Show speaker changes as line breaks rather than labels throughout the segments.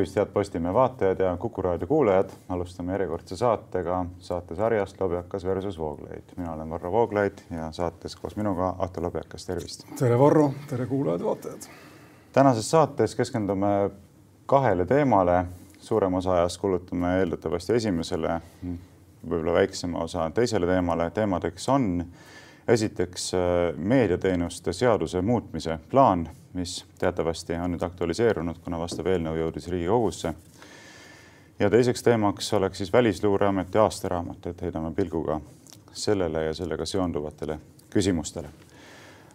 tervist, head Postimehe vaatajad ja Kuku raadio kuulajad. alustame järjekordse saatega saatesarjast Lobjakas versus Vooglaid. mina olen Varro Vooglaid ja saates koos minuga Ahto Lobjakas, tervist.
tere, Varro, tere kuulajad-vaatajad.
tänases saates keskendume kahele teemale. suurem osa ajast kulutame eeldatavasti esimesele, võib-olla väiksema osa teisele teemale. teemadeks on esiteks meediateenuste seaduse muutmise plaan mis teatavasti on nüüd aktualiseerunud, kuna vastav eelnõu jõudis Riigikogusse. ja teiseks teemaks oleks siis Välisluureameti aastaraamat, et heidame pilguga sellele ja sellega seonduvatele küsimustele.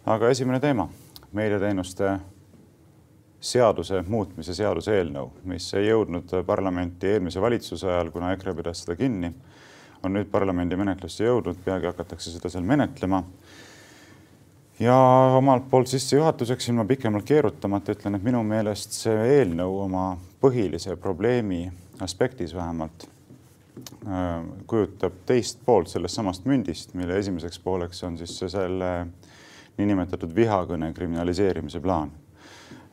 aga esimene teema, meediateenuste seaduse muutmise seaduse eelnõu, mis ei jõudnud parlamenti eelmise valitsuse ajal, kuna EKRE pidas seda kinni, on nüüd parlamendi menetlusse jõudnud, peagi hakatakse seda seal menetlema ja omalt poolt sissejuhatuseks ilma pikemalt keerutamata ütlen, et minu meelest see eelnõu oma põhilise probleemi aspektis vähemalt äh, kujutab teist poolt sellest samast mündist, mille esimeseks pooleks on siis selle niinimetatud vihakõne kriminaliseerimise plaan.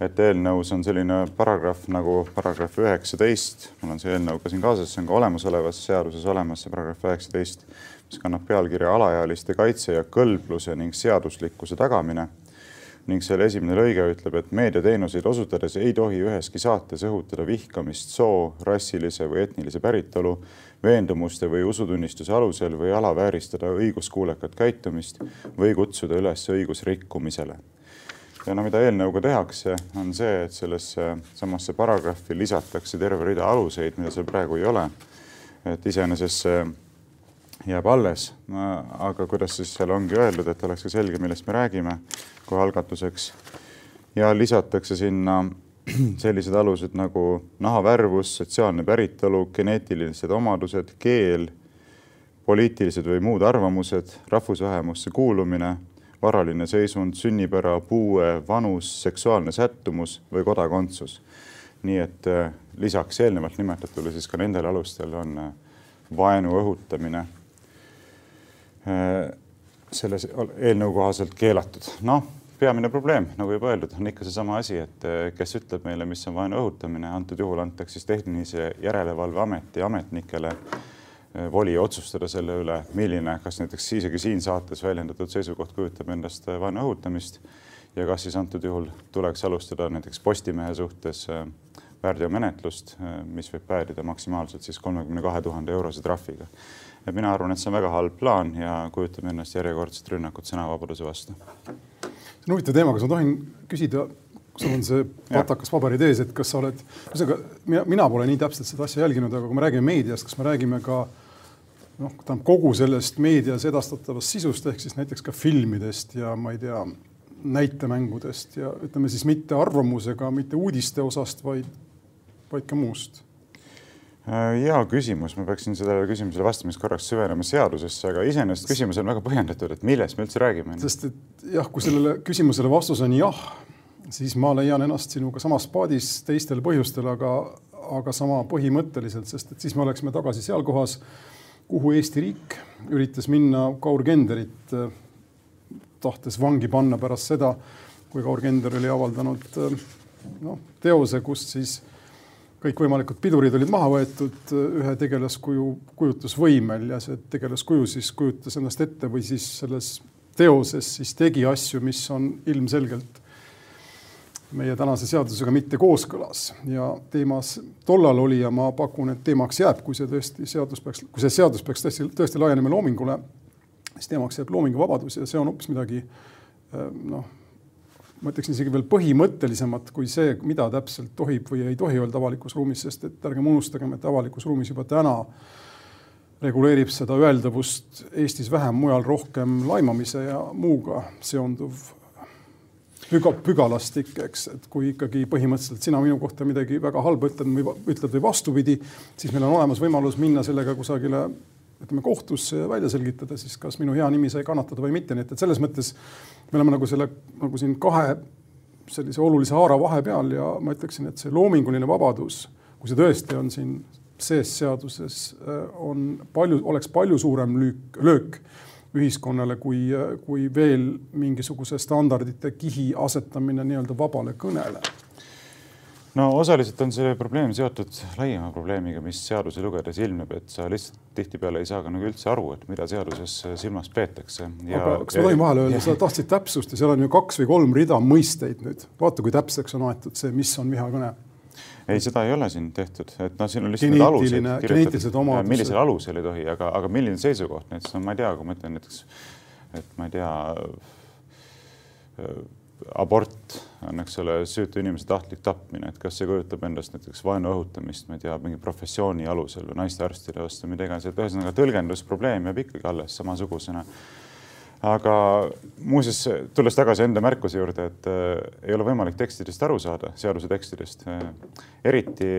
Et eelnõus on selline paragrahv nagu paragrahv üheksateist, mul on see eelnõu ka siin kaasas, see on ka olemasolevas seaduses olemas, see paragrahv üheksateist mis kannab pealkirja Alaealiste kaitse ja kõlbluse ning seaduslikkuse tagamine. ning selle esimene lõige ütleb, et meediateenuseid osutades ei tohi üheski saates õhutada vihkamist soo, rassilise või etnilise päritolu, veendumuste või usutunnistuse alusel või alavääristada õiguskuulekat käitumist või kutsuda üles õigusrikkumisele ja no mida eelnõuga tehakse, on see, et sellesse samasse paragrahvi lisatakse terve rida aluseid, mida seal praegu ei ole. et iseenesest see jääb alles. aga kuidas siis seal ongi öeldud, et oleks ka selge, millest me räägime kohe algatuseks. ja lisatakse sinna sellised alused nagu nahavärvus, sotsiaalne päritolu, geneetilised omadused, keel, poliitilised või muud arvamused, rahvusvähemusse kuulumine, varaline seisund, sünnipära, puue, vanus, seksuaalne sättumus või kodakondsus. nii et äh, lisaks eelnevalt nimetatule siis ka nendel alustel on äh, vaenu õhutamine Äh, selle eelnõu kohaselt keelatud. noh, peamine probleem, nagu juba öeldud, on ikka seesama asi, et kes ütleb meile, mis on vaenu õhutamine, antud juhul antakse siis Tehnilise Järelevalve Ameti ametnikele voli otsustada selle üle, milline, kas näiteks isegi siin saates väljendatud seisukoht kujutab endast vaenu õhutamist ja kas siis antud juhul tuleks alustada näiteks Postimehe suhtes väärteomenetlust, mis võib päädida maksimaalselt siis kolmekümne kahe tuhande eurose trahviga et mina arvan, et see on väga halb plaan ja kujutab ennast järjekordset rünnakut sõnavabaduse vastu.
see on huvitav teema, kas ma tohin küsida, sul on see patakas paberid ees, et kas sa oled, ühesõnaga mina, mina pole nii täpselt seda asja jälginud, aga kui me räägime meediast, kas me räägime ka noh, tähendab kogu sellest meedias edastatavast sisust ehk siis näiteks ka filmidest ja ma ei tea, näitemängudest ja ütleme siis mitte arvamusega, mitte uudiste osast, vaid, vaid ka muust
Äh, hea küsimus, ma peaksin sellele küsimusele vastamiseks korraks süvenema seadusesse, aga iseenesest küsimus on väga põhjendatud, et millest me üldse räägime.
sest et jah, kui sellele küsimusele vastus on jah, siis ma leian ennast sinuga samas paadis teistel põhjustel, aga, aga sama põhimõtteliselt, sest et siis me oleksime tagasi seal kohas, kuhu Eesti riik üritas minna Kaur Kenderit äh, tahtes vangi panna pärast seda, kui Kaur Kender oli avaldanud äh, noh, teose, kus siis kõikvõimalikud pidurid olid maha võetud ühe tegelaskuju kujutlusvõimel ja see tegelaskuju siis kujutas ennast ette või siis selles teoses siis tegi asju, mis on ilmselgelt meie tänase seadusega mitte kooskõlas. Ja teemas tollal oli ja ma pakun, et teemaks jääb, kui see tõesti seadus peaks, kui see seadus peaks tõesti, tõesti laienema loomingule, siis teemaks jääb loominguvabadus ja see on hoopis midagi noh ma ütleksin isegi veel põhimõttelisemat kui see, mida täpselt tohib või ei tohi öelda avalikus ruumis, sest et ärgem unustagem, et avalikus ruumis juba täna reguleerib seda öeldavust Eestis vähem, mujal rohkem laimamise ja muuga seonduv püga, pügalastik, eks, et kui ikkagi põhimõtteliselt sina minu kohta midagi väga halba ütled või ütled või vastupidi, siis meil on olemas võimalus minna sellega kusagile ütleme kohtusse välja selgitada siis, kas minu hea nimi sai kannatada või mitte, nii et, et selles mõttes me oleme nagu selle nagu siin kahe sellise olulise haara vahepeal ja ma ütleksin, et see loominguline vabadus, kui see tõesti on siin sees seaduses, äh, on palju, oleks palju suurem lüük, löök ühiskonnale kui, kui veel mingisuguse standardite kihi asetamine nii-öelda vabale kõnele
no osaliselt on see probleem seotud laiema probleemiga, mis seadusi lugedes ilmneb, et sa lihtsalt tihtipeale ei saa ka nagu üldse aru, et mida seaduses silmas peetakse.
aga kas ma tohin vahele öelda, sa tahtsid täpsust ja seal on ju kaks või kolm rida mõisteid nüüd. vaata, kui täpseks on aetud see, mis on vihakõne.
Ei, seda ei ole siin tehtud, et noh, siin on lihtsalt need alused kirjutatud, millisel alusel ei tohi, aga, aga milline seisukoht? Näiteks on, ma ei tea, kui ma ütlen näiteks, et ma ei tea abort on, eks ole, süütu inimese tahtlik tapmine, et kas see kujutab endast näiteks vaenu õhutamist, ma ei tea, mingi professiooni alusel või naistearstide vastu, mida iganes, et ühesõnaga tõlgendusprobleem jääb ikkagi alles samasugusena. Aga muuseas, tulles tagasi enda märkuse juurde, et äh, ei ole võimalik tekstidest aru saada, seaduse tekstidest äh,, eriti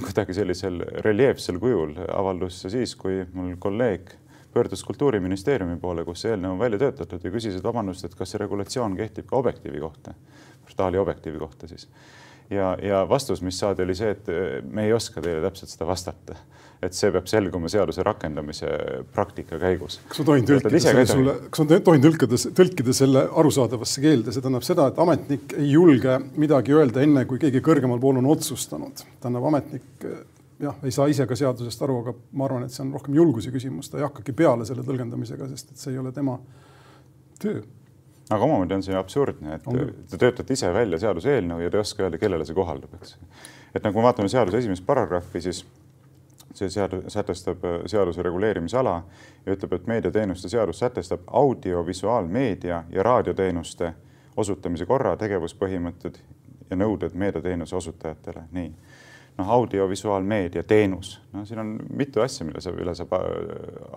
kuidagi sellisel reljeefsel kujul avaldus see siis, kui mul kolleeg pöördus Kultuuriministeeriumi poole, kus see eelnõu on välja töötatud ja küsis, et vabandust, et kas see regulatsioon kehtib ka Objektiivi kohta, portaali Objektiivi kohta siis. ja, ja vastus, mis saadi, oli see, et me ei oska teile täpselt seda vastata. Et see peab selguma seaduse rakendamise praktika käigus.
kas ma tohin tõlkida selle sulle, kas ma tohin tõlkida, tõlkida selle arusaadavasse keelde, see tähendab seda, et ametnik ei julge midagi öelda enne, kui keegi kõrgemal pool on otsustanud. tähendab, ametnik jah, ei saa ise ka seadusest aru, aga ma arvan, et see on rohkem julguse küsimus, ta ei hakkagi peale selle tõlgendamisega, sest et see ei ole tema töö.
aga omamoodi on see absurdne, et on. te töötate ise välja seaduseelnõu ja te ei oska öelda, kellele see kohaldub, eks. et nagu me vaatame seaduse esimest paragrahvi, siis see seadus sätestab äh, seaduse reguleerimisala ja ütleb, et meediateenuste seadus sätestab audiovisuaalmeedia ja raadioteenuste osutamise korra, tegevuspõhimõtted ja nõuded meediateenuse osutajatele, nii noh, audiovisuaalmeedia teenus, no siin on mitu asja, mille saab, üle saab äh,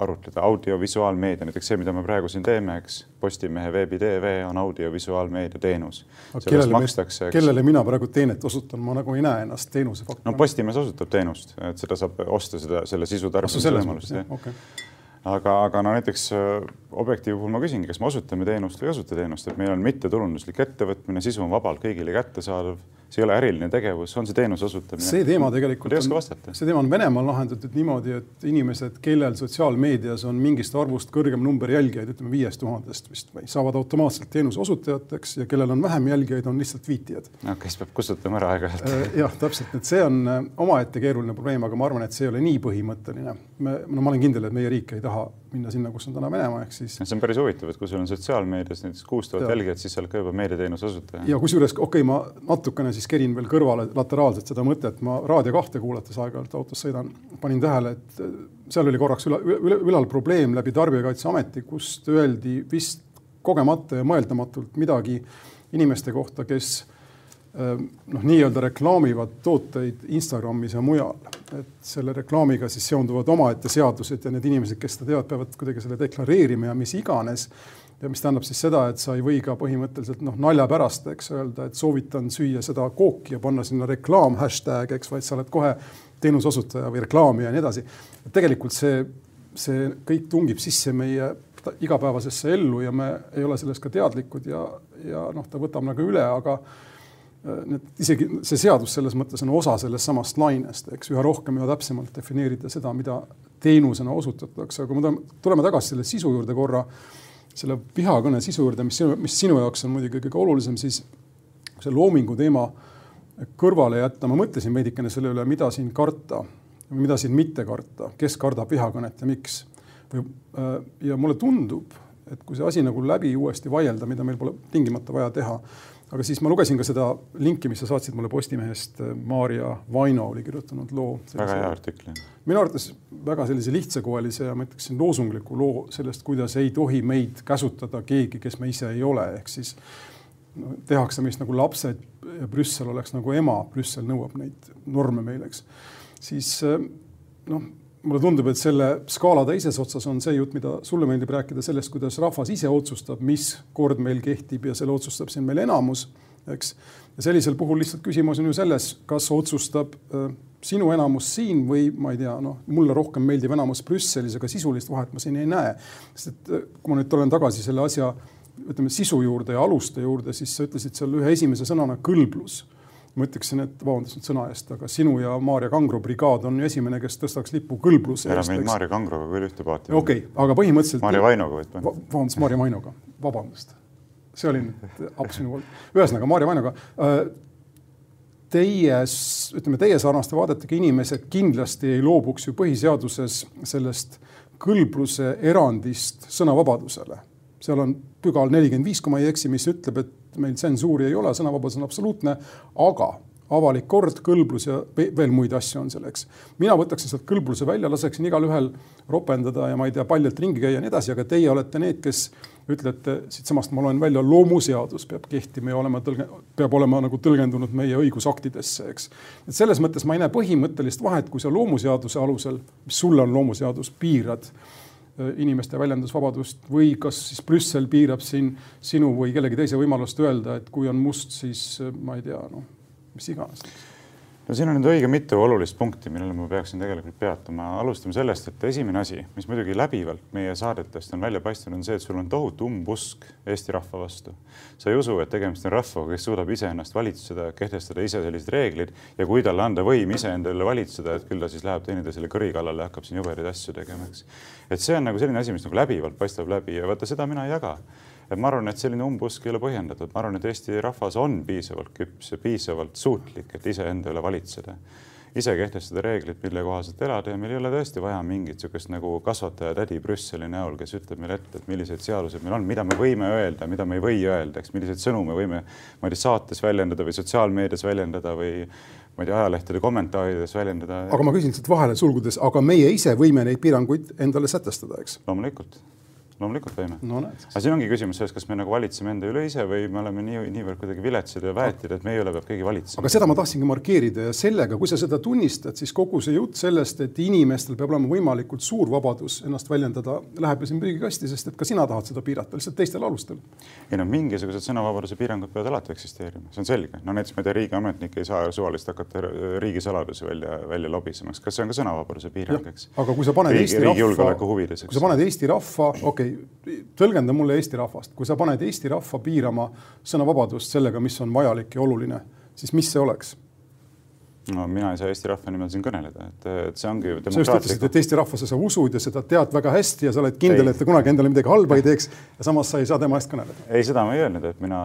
arutleda. audiovisuaalmeedia, näiteks see, mida me praegu siin teeme, eks Postimehe veebi tv on audiovisuaalmeedia teenus.
kellele, kellele mina praegu teenet osutan, ma nagu ei näe ennast teenuse
faktina. no Postimees osutab teenust, et seda saab osta, seda, selle sisu tarbimise võimalust. Okay aga, aga no näiteks äh, Objektiivi puhul ma küsingi, kas me osutame teenust või ei osuta teenust, et meil on mittetulunduslik ettevõtmine, sisu on vabalt kõigile kättesaadav see ei ole äriline tegevus, on see teenuse osutamine?
see teema tegelikult
ei oska vastata.
see teema on Venemaal lahendatud niimoodi, et inimesed, kellel sotsiaalmeedias on mingist arvust kõrgem number jälgijaid, ütleme viiest tuhandest vist või, saavad automaatselt teenuse osutajateks ja kellel on vähem jälgijaid, on lihtsalt viitijad.
no kes peab kustutama ära aeg-ajalt
äh, jah, täpselt, et see on äh, omaette keeruline probleem, aga ma arvan, et see ei ole nii põhimõtteline. me, no ma olen kindel, et meie riik ei taha minna sinna, kus on täna Venemaa, ehk siis.
see on päris huvitav, et kui sul on sotsiaalmeedias näiteks kuus tuhat jälgijat, siis sa oled ka juba meediateenuse osutaja.
ja kusjuures, okei okay,, ma natukene siis kerin veel kõrvale lateraalselt seda mõtet, ma Raadio kahte kuulates aeg-ajalt autos sõidan, panin tähele, et äh, seal oli korraks üle, üle, ülal probleem läbi Tarbijakaitseameti, kust öeldi vist kogemata ja mõeldamatult midagi inimeste kohta, kes noh, nii-öelda reklaamivad tooteid Instagramis ja mujal, et selle reklaamiga siis seonduvad omaette seadused ja need inimesed, kes seda teevad, peavad kuidagi selle deklareerima ja mis iganes. ja mis tähendab siis seda, et sa ei või ka põhimõtteliselt noh, nalja pärast, eks öelda, et soovitan süüa seda kooki ja panna sinna reklaam hashtag, eks, vaid sa oled kohe teenuseosutaja või reklaamija ja nii edasi. tegelikult see, see kõik tungib sisse meie igapäevasesse ellu ja me ei ole sellest ka teadlikud ja, ja noh, ta võtab nagu üle, aga need isegi see seadus selles mõttes on osa sellest samast lainest, eks üha rohkem, üha täpsemalt defineerida seda, mida teenusena osutatakse, aga kui me tuleme tagasi selle sisu juurde korra, selle vihakõne sisu juurde, mis, mis sinu jaoks on muidugi kõige olulisem, siis see loomingu teema kõrvale jätta, ma mõtlesin veidikene selle üle, mida siin karta, mida siin mitte karta, kes kardab vihakõnet ja miks. või äh, ja mulle tundub, et kui see asi nagu läbi uuesti vaielda, mida meil pole tingimata vaja teha aga siis ma lugesin ka seda linki, mis sa saatsid mulle Postimehest, Maarja Vaino oli kirjutanud loo.
väga hea artikli.
minu arvates väga sellise lihtsakoelise ja ma ütleksin loosungliku loo sellest, kuidas ei tohi meid käsutada keegi, kes me ise ei ole, ehk siis no, tehakse meist nagu lapsed ja Brüssel oleks nagu ema, Brüssel nõuab neid norme meile, eks. siis noh mulle tundub, et selle skaala teises otsas on see jutt, mida sulle meeldib rääkida sellest, kuidas rahvas ise otsustab, mis kord meil kehtib ja selle otsustab siin meil enamus, eks. ja sellisel puhul lihtsalt küsimus on ju selles, kas otsustab äh, sinu enamus siin või ma ei tea, noh, mulle rohkem meeldib enamus Brüsselis, aga sisulist vahet ma siin ei näe. sest et äh, kui ma nüüd tulen tagasi selle asja ütleme sisu juurde ja aluste juurde, siis sa ütlesid seal ühe esimese sõnana kõlblus ma ütleksin, et vabandust nüüd sõna eest, aga sinu ja Maarja Kangro brigaad on ju esimene, kes tõstaks lipu kõlbluse
eest. ära mind Maarja Kangroga küll ühte paati.
okei okay,, aga põhimõtteliselt.
Maarja Vainoga võid
panna. vabandust, Maarja Vainoga, vabandust. see oli nüüd aps minu poolt. ühesõnaga Maarja Vainoga äh,. teie, ütleme teie sarnaste vaadetega inimesed kindlasti ei loobuks ju põhiseaduses sellest kõlbluse erandist sõnavabadusele. seal on pügal nelikümmend viis, kui ma ei eksi, mis ütleb, et meil tsensuuri ei ole, sõnavabadus on absoluutne, aga avalik kord, kõlblus ja veel muid asju on selleks. mina võtaksin sealt kõlbluse välja, laseksin igalühel ropendada ja ma ei tea, paljalt ringi käia ja nii edasi, aga teie olete need, kes ütlete, siitsamast ma loen välja, loomuseadus peab kehtima ja olema tõlge-, peab olema nagu tõlgendunud meie õigusaktidesse, eks. et selles mõttes ma ei näe põhimõttelist vahet, kui sa loomuseaduse alusel, mis sulle on loomuseadus, piirad inimeste väljendusvabadust või kas siis Brüssel piirab siin sinu või kellegi teise võimalust öelda, et kui on must, siis äh, ma ei tea, noh mis iganes
no siin on nüüd õige mitu olulist punkti, millele ma peaksin tegelikult peatuma. alustame sellest, et esimene asi, mis muidugi läbivalt meie saadetest on välja paistnud, on see, et sul on tohutu umbusk Eesti rahva vastu. sa ei usu, et tegemist on rahvaga, kes suudab iseennast valitseda, kehtestada ise sellised reeglid ja kui talle anda võim iseenda üle valitseda, et küll ta siis läheb teineteisele kõri kallale ja hakkab siin jubedaid asju tegema, eks. et see on nagu selline asi, mis nagu läbivalt paistab läbi ja vaata, seda mina ei jaga et ma arvan, et selline umbusk ei ole põhjendatud, ma arvan, et Eesti rahvas on piisavalt küps ja piisavalt suutlik, et iseenda üle valitseda. ise kehtestada reeglid, mille kohaselt elada ja meil ei ole tõesti vaja mingit niisugust nagu kasvataja-tädi Brüsseli näol, kes ütleb meile ette, et millised seadused meil on, mida me võime öelda, mida me ei või öelda, eks, milliseid sõnu me võime, ma ei tea, saates väljendada või sotsiaalmeedias väljendada või ma ei tea, ajalehtede kommentaarides väljendada.
aga ma küsin siit vahele sulgudes, aga meie ise võime neid piiranguid endale sätestada, eks?
loomulikult loomulikult võime
no,.
aga siin ongi küsimus selles, kas me nagu valitseme enda üle ise või me oleme nii, niivõrd kuidagi viletsad ja väetid, et meie üle peab keegi valitsema.
aga seda ma tahtsingi markeerida ja sellega, kui sa seda tunnistad, siis kogu see jutt sellest, et inimestel peab olema võimalikult suur vabadus ennast väljendada, läheb ju siin prügikasti, sest et ka sina tahad seda piirata lihtsalt teistel alustel.
ei no mingisugused sõnavabaduse piirangud peavad alati eksisteerima, see on selge. no näiteks ma ei tea, riigiametnik ei saa suvaliselt hakata riigisaladusi välja, välja lobisemaks, kas see on ka sõnavabaduse piirang, eks?
aga kui sa paned riigi, Eesti rahva, kui sa paned Eesti rahva, okei okay,, tõlgenda mulle Eesti rahvast, kui sa paned Eesti rahva piirama sõnavabadust sellega, mis on vajalik ja oluline, siis mis see oleks?
No mina ei saa Eesti rahva nimel siin kõneleda, et, et see ongi
sa just ütlesid, et Eesti rahvasse sa usud ja seda tead väga hästi ja sa oled kindel, et ta kunagi endale midagi halba ei teeks ja samas sa ei saa tema eest kõneleda.
ei, seda ma ei öelnud, et mina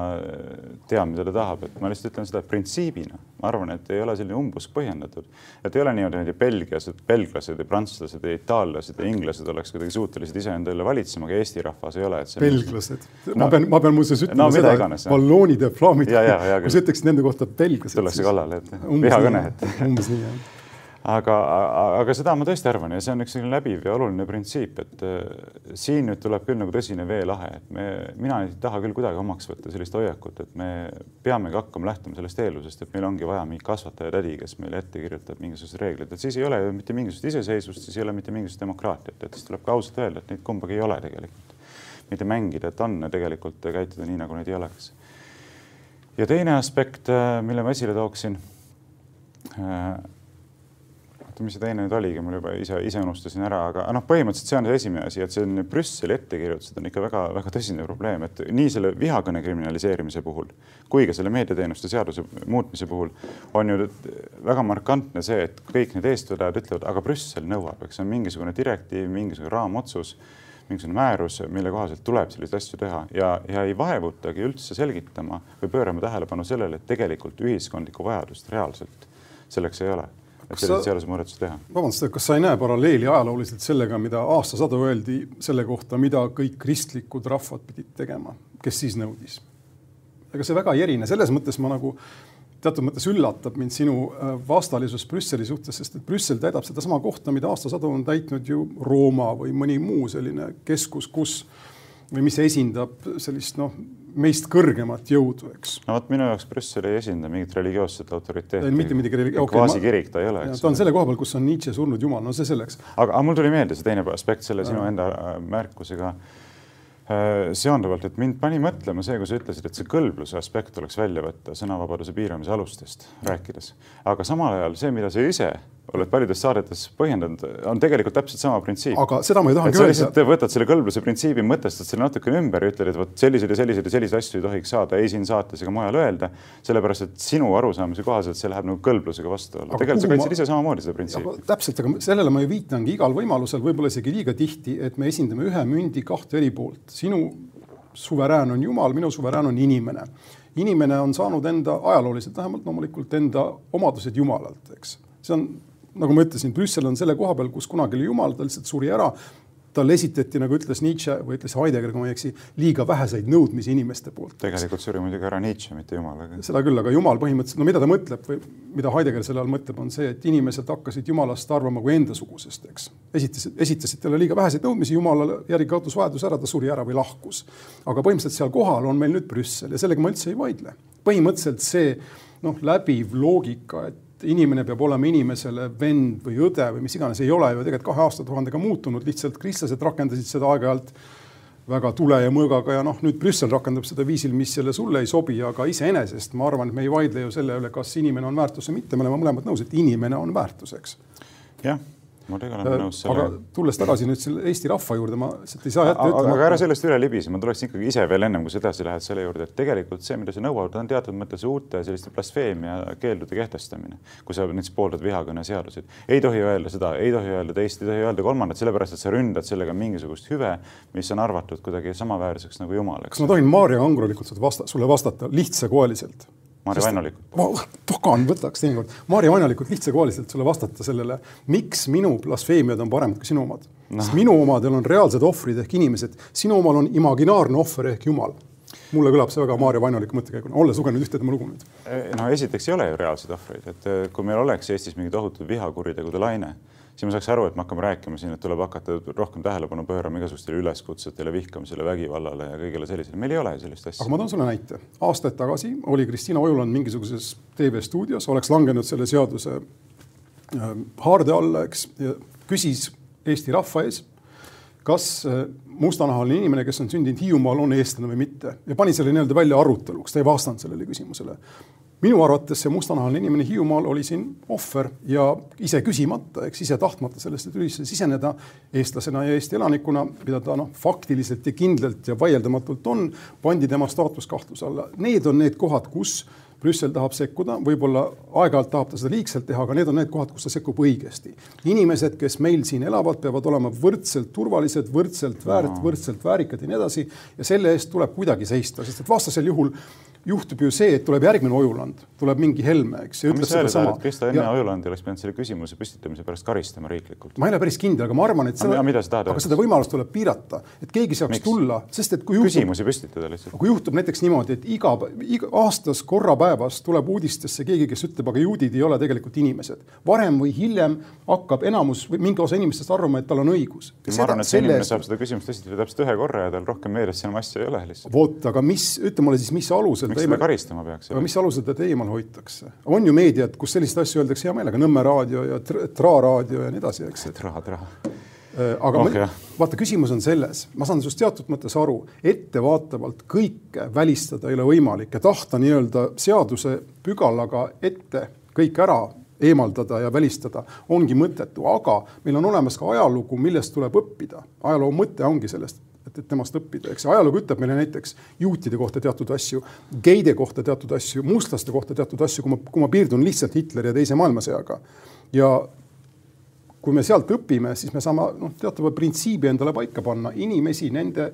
tean, mida ta tahab, et ma lihtsalt ütlen seda printsiibina. ma arvan, et ei ole selline umbusk põhjendatud. et ei ole niimoodi, et belgiased, belglased ja prantslased ja itaallased ja inglased oleks kuidagi suutelised iseenda üle valitsema, aga Eesti rahvas ei ole.
belglased no,, ma pean, ma pean muuseas ütlema no, seda, et balloonid ja flaamid, kui sa ütleksid nende kohta belglased.
tullakse kallale, et vihakõne
et umbes nii jah
aga, aga seda ma tõesti arvan ja see on üks selline läbiv ja oluline printsiip, et äh, siin nüüd tuleb küll nagu tõsine veelahe, et me, mina ei taha küll kuidagi omaks võtta sellist hoiakut, et me peamegi hakkama lähtuma sellest eeldusest, et meil ongi vaja mingi kasvataja-tädi, kes meile ette kirjutab mingisugused reeglid, et siis ei ole ju mitte mingisugust iseseisvust, siis ei ole mitte mingisugust demokraatiat, et siis tuleb ka ausalt öelda, et neid kumbagi ei ole tegelikult. mitte mängida, et on tegelikult käituda nii, nagu neid ei oleks. ja teine aspekt, äh, mille ma esile tooksin oota, mis see teine nüüd oligi, mul juba ise, ise unustasin ära, aga noh, põhimõtteliselt see on see esimene asi, et selline Brüsseli ettekirjutused on ikka väga-väga tõsine probleem, et nii selle vihakõne kriminaliseerimise puhul kui ka selle meediateenuste seaduse muutmise puhul on ju väga markantne see, et kõik need eestvedajad ütlevad, aga Brüssel nõuab, eks see on mingisugune direktiiv, mingisugune raamotsus mingisugune määrus, mille kohaselt tuleb selliseid asju teha. Ja, ja ei vaevutagi üldse selgitama või pöörama tähelepanu sellele, et tegelikult ühiskondlikku vajadust reaalselt selleks ei ole, et selliseid seadusemuudatusi teha.
vabandust, kas sa ei näe paralleeli ajalooliselt sellega, mida aastasadu öeldi selle kohta, mida kõik kristlikud rahvad pidid tegema, kes siis nõudis? ega see väga ei erine, selles mõttes ma nagu teatud mõttes üllatab mind sinu äh, vastalisus Brüsseli suhtes, sest et Brüssel täidab sedasama kohta, mida aastasadu on täitnud ju Rooma või mõni muu selline keskus, kus või mis esindab sellist noh, meist kõrgemat jõudu, eks.
no vot minu jaoks Brüssel ei esinda mingit religioosset autoriteeti.
mitte midagi religi-.
Kvaasikirik ta ei ole,
ta on selle koha peal, kus on Nietzsche surnud jumal, no see selleks.
aga, aga mul tuli meelde see teine aspekt selle sinu enda äh, märkusega Äh, seonduvalt, et mind pani mõtlema see, kui sa ütlesid, et see kõlbluse aspekt tuleks välja võtta sõnavabaduse piiramise alustest rääkides. aga samal ajal see, mida sa ise oled paljudes saadetes põhjendanud, on tegelikult täpselt sama printsiip.
aga seda ma ei tahangi öelda.
sa võtad selle kõlbluse printsiibi, mõtestad selle natukene ümber ja ütled, et vot selliseid ja selliseid ja selliseid asju ei tohiks saada ei siin saates ega mujal öelda, sellepärast et sinu arusaamise kohaselt see läheb nagu kõlblusega vastuollu. tegelikult sa kaitsid ma... ise samamoodi seda printsiipi.
täpselt, aga sellele ma ju viitangi igal võimalusel, võib-olla isegi liiga tihti, et me esindame ühe mündi kahte eri poolt. sinu suverään on Jumal, minu suverään on inimene. inimene on saanud enda, ajalooliselt vähemalt loomulikult enda omadused Jumalalt, eks. see on, nagu ma ütlesin, Brüssel on selle koha peal, kus kunagi oli Jumal, ta lihtsalt suri ära talle esitati, nagu ütles Nietzsche või ütles Heidegger, kui ma ei eksi, liiga väheseid nõudmisi inimeste poolt.
tegelikult suri muidugi ära Nietzsche, mitte Jumal aga....
seda küll, aga Jumal põhimõtteliselt, no mida ta mõtleb või mida Heidegger selle all mõtleb, on see, et inimesed hakkasid Jumalast arvama kui endasugusest, eks. esitasid, esitasid talle liiga väheseid nõudmisi, Jumalale järgi kadus vajadus ära, ta suri ära või lahkus. aga põhimõtteliselt seal kohal on meil nüüd Brüssel ja sellega ma üldse ei vaidle. põhimõtteliselt see noh, läbiv loogika, et et inimene peab olema inimesele vend või õde või mis iganes, ei ole ju tegelikult kahe aastatuhandega muutunud, lihtsalt kristlased rakendasid seda aeg-ajalt väga tule ja mõõgaga ja noh, nüüd Brüssel rakendab seda viisil, mis jälle sulle ei sobi, aga iseenesest ma arvan, et me ei vaidle ju selle üle, kas inimene on väärtus või mitte, me oleme mõlemad nõus, et inimene on väärtus, eks.
jah tegelikult olen nõus
sellega. aga tulles tagasi nüüd selle Eesti rahva juurde, ma lihtsalt ei saa jätta
ütlema. aga ära sellest üle libise, ma tuleks ikkagi ise veel ennem, kui sa edasi lähed selle juurde, et tegelikult see, mida sa nõuad, on teatud mõttes uute selliste blasfeemia keeldude kehtestamine. kui sa näiteks pooldad vihakõneseaduseid, ei tohi öelda seda, ei tohi öelda teist, ei tohi öelda kolmandat, sellepärast et sa ründad sellega mingisugust hüve, mis on arvatud kuidagi samaväärseks nagu Jumal.
kas ma tohin Maarja Angrolikult vasta, sulle vastata lihtsakoeliselt?
Maarja Vainolikult.
ma pagan, võtaks teinekord. Maarja Vainolikult lihtsakoeliselt sulle vastata sellele, miks minu blasfeemiad on paremad kui sinu omad no.. sest minu omadel on reaalsed ohvrid ehk inimesed, sinu omal on imaginaarne ohver ehk Jumal. mulle kõlab see väga Maarja Vainoliku mõttekäiguna, olles lugenud ühte tema lugu nüüd.
no esiteks ei ole ju reaalseid ohvreid, et kui meil oleks Eestis mingi tohutu vihakuritegude laine siis ma saaks aru, et me hakkame rääkima siin, et tuleb hakata rohkem tähelepanu pöörama igasugustele üleskutsetele, vihkamisele, vägivallale ja kõigele sellisele. meil ei ole sellist asja.
aga ma toon sulle näite. aastaid tagasi oli Kristiina Ojuland mingisuguses TV-stuudios, oleks langenud selle seaduse äh, haarde alla, eks, ja küsis Eesti rahva ees, kas äh, mustanahaline inimene, kes on sündinud Hiiumaal, on eestlane või mitte ja pani selle nii-öelda välja aruteluks, ta ei vastanud sellele küsimusele minu arvates see mustanahaline inimene Hiiumaal oli siin ohver ja ise küsimata, eks ise tahtmata sellesse tülisse siseneda eestlasena ja Eesti elanikuna, mida ta noh, faktiliselt ja kindlalt ja vaieldamatult on, pandi tema staatus kahtluse alla. Need on need kohad, kus Brüssel tahab sekkuda, võib-olla aeg-ajalt tahab ta seda liigselt teha, aga need on need kohad, kus ta sekkub õigesti. inimesed, kes meil siin elavad, peavad olema võrdselt turvalised, võrdselt väärt, võrdselt väärikad ja nii edasi ja selle eest tuleb kuidagi seista, sest et vastasel juhul juhtub ju see, et tuleb järgmine Ojuland, tuleb mingi Helme, eks.
mis sa jälle, Krista enne ja... Ojulandi oleks pidanud selle küsimuse püstitamise pärast karistama riiklikult?
ma ei ole päris kindel, aga ma arvan, et
seda, aga, aga
seda võimalust tuleb piirata, et keegi saaks Miks? tulla, sest et
kui juhtub, küsimusi püstitada lihtsalt.
kui juhtub näiteks niimoodi, et iga, iga aastas korra päevas tuleb uudistesse keegi, kes ütleb, aga juudid ei ole tegelikult inimesed. varem või hiljem hakkab enamus või mingi osa inimestest arvama, et tal on õigus.
ma arvan, et see inimene saab seda küsimust esitada täpselt ühe korra ja tal rohkem meeles enam asja ei ole lihtsalt.
vot, aga mis, ütle mulle siis, mis alusel
miks teda karistama peaks?
aga mis alusel teda eemal hoitakse? on ju meediat, kus selliseid asju öeldakse hea meelega, Nõmme raadio ja Tra raadio ja nii edasi, eks.
Tra, Tra.
Äh, aga oh, ma, vaata, küsimus on selles, ma saan sinust teatud mõttes aru, ettevaatavalt kõike välistada ei ole võimalik ja tahta nii-öelda seaduse pügalaga ette kõik ära eemaldada ja välistada ongi mõttetu, aga meil on olemas ka ajalugu, millest tuleb õppida. ajaloo mõte ongi sellest et, et temast õppida, eks ajalugu ütleb meile näiteks juutide kohta teatud asju, geide kohta teatud asju, mustlaste kohta teatud asju, kui ma, kui ma piirdun lihtsalt Hitleri ja Teise maailmasõjaga. ja kui me sealt õpime, siis me saame noh, teatava printsiibi endale paika panna, inimesi nende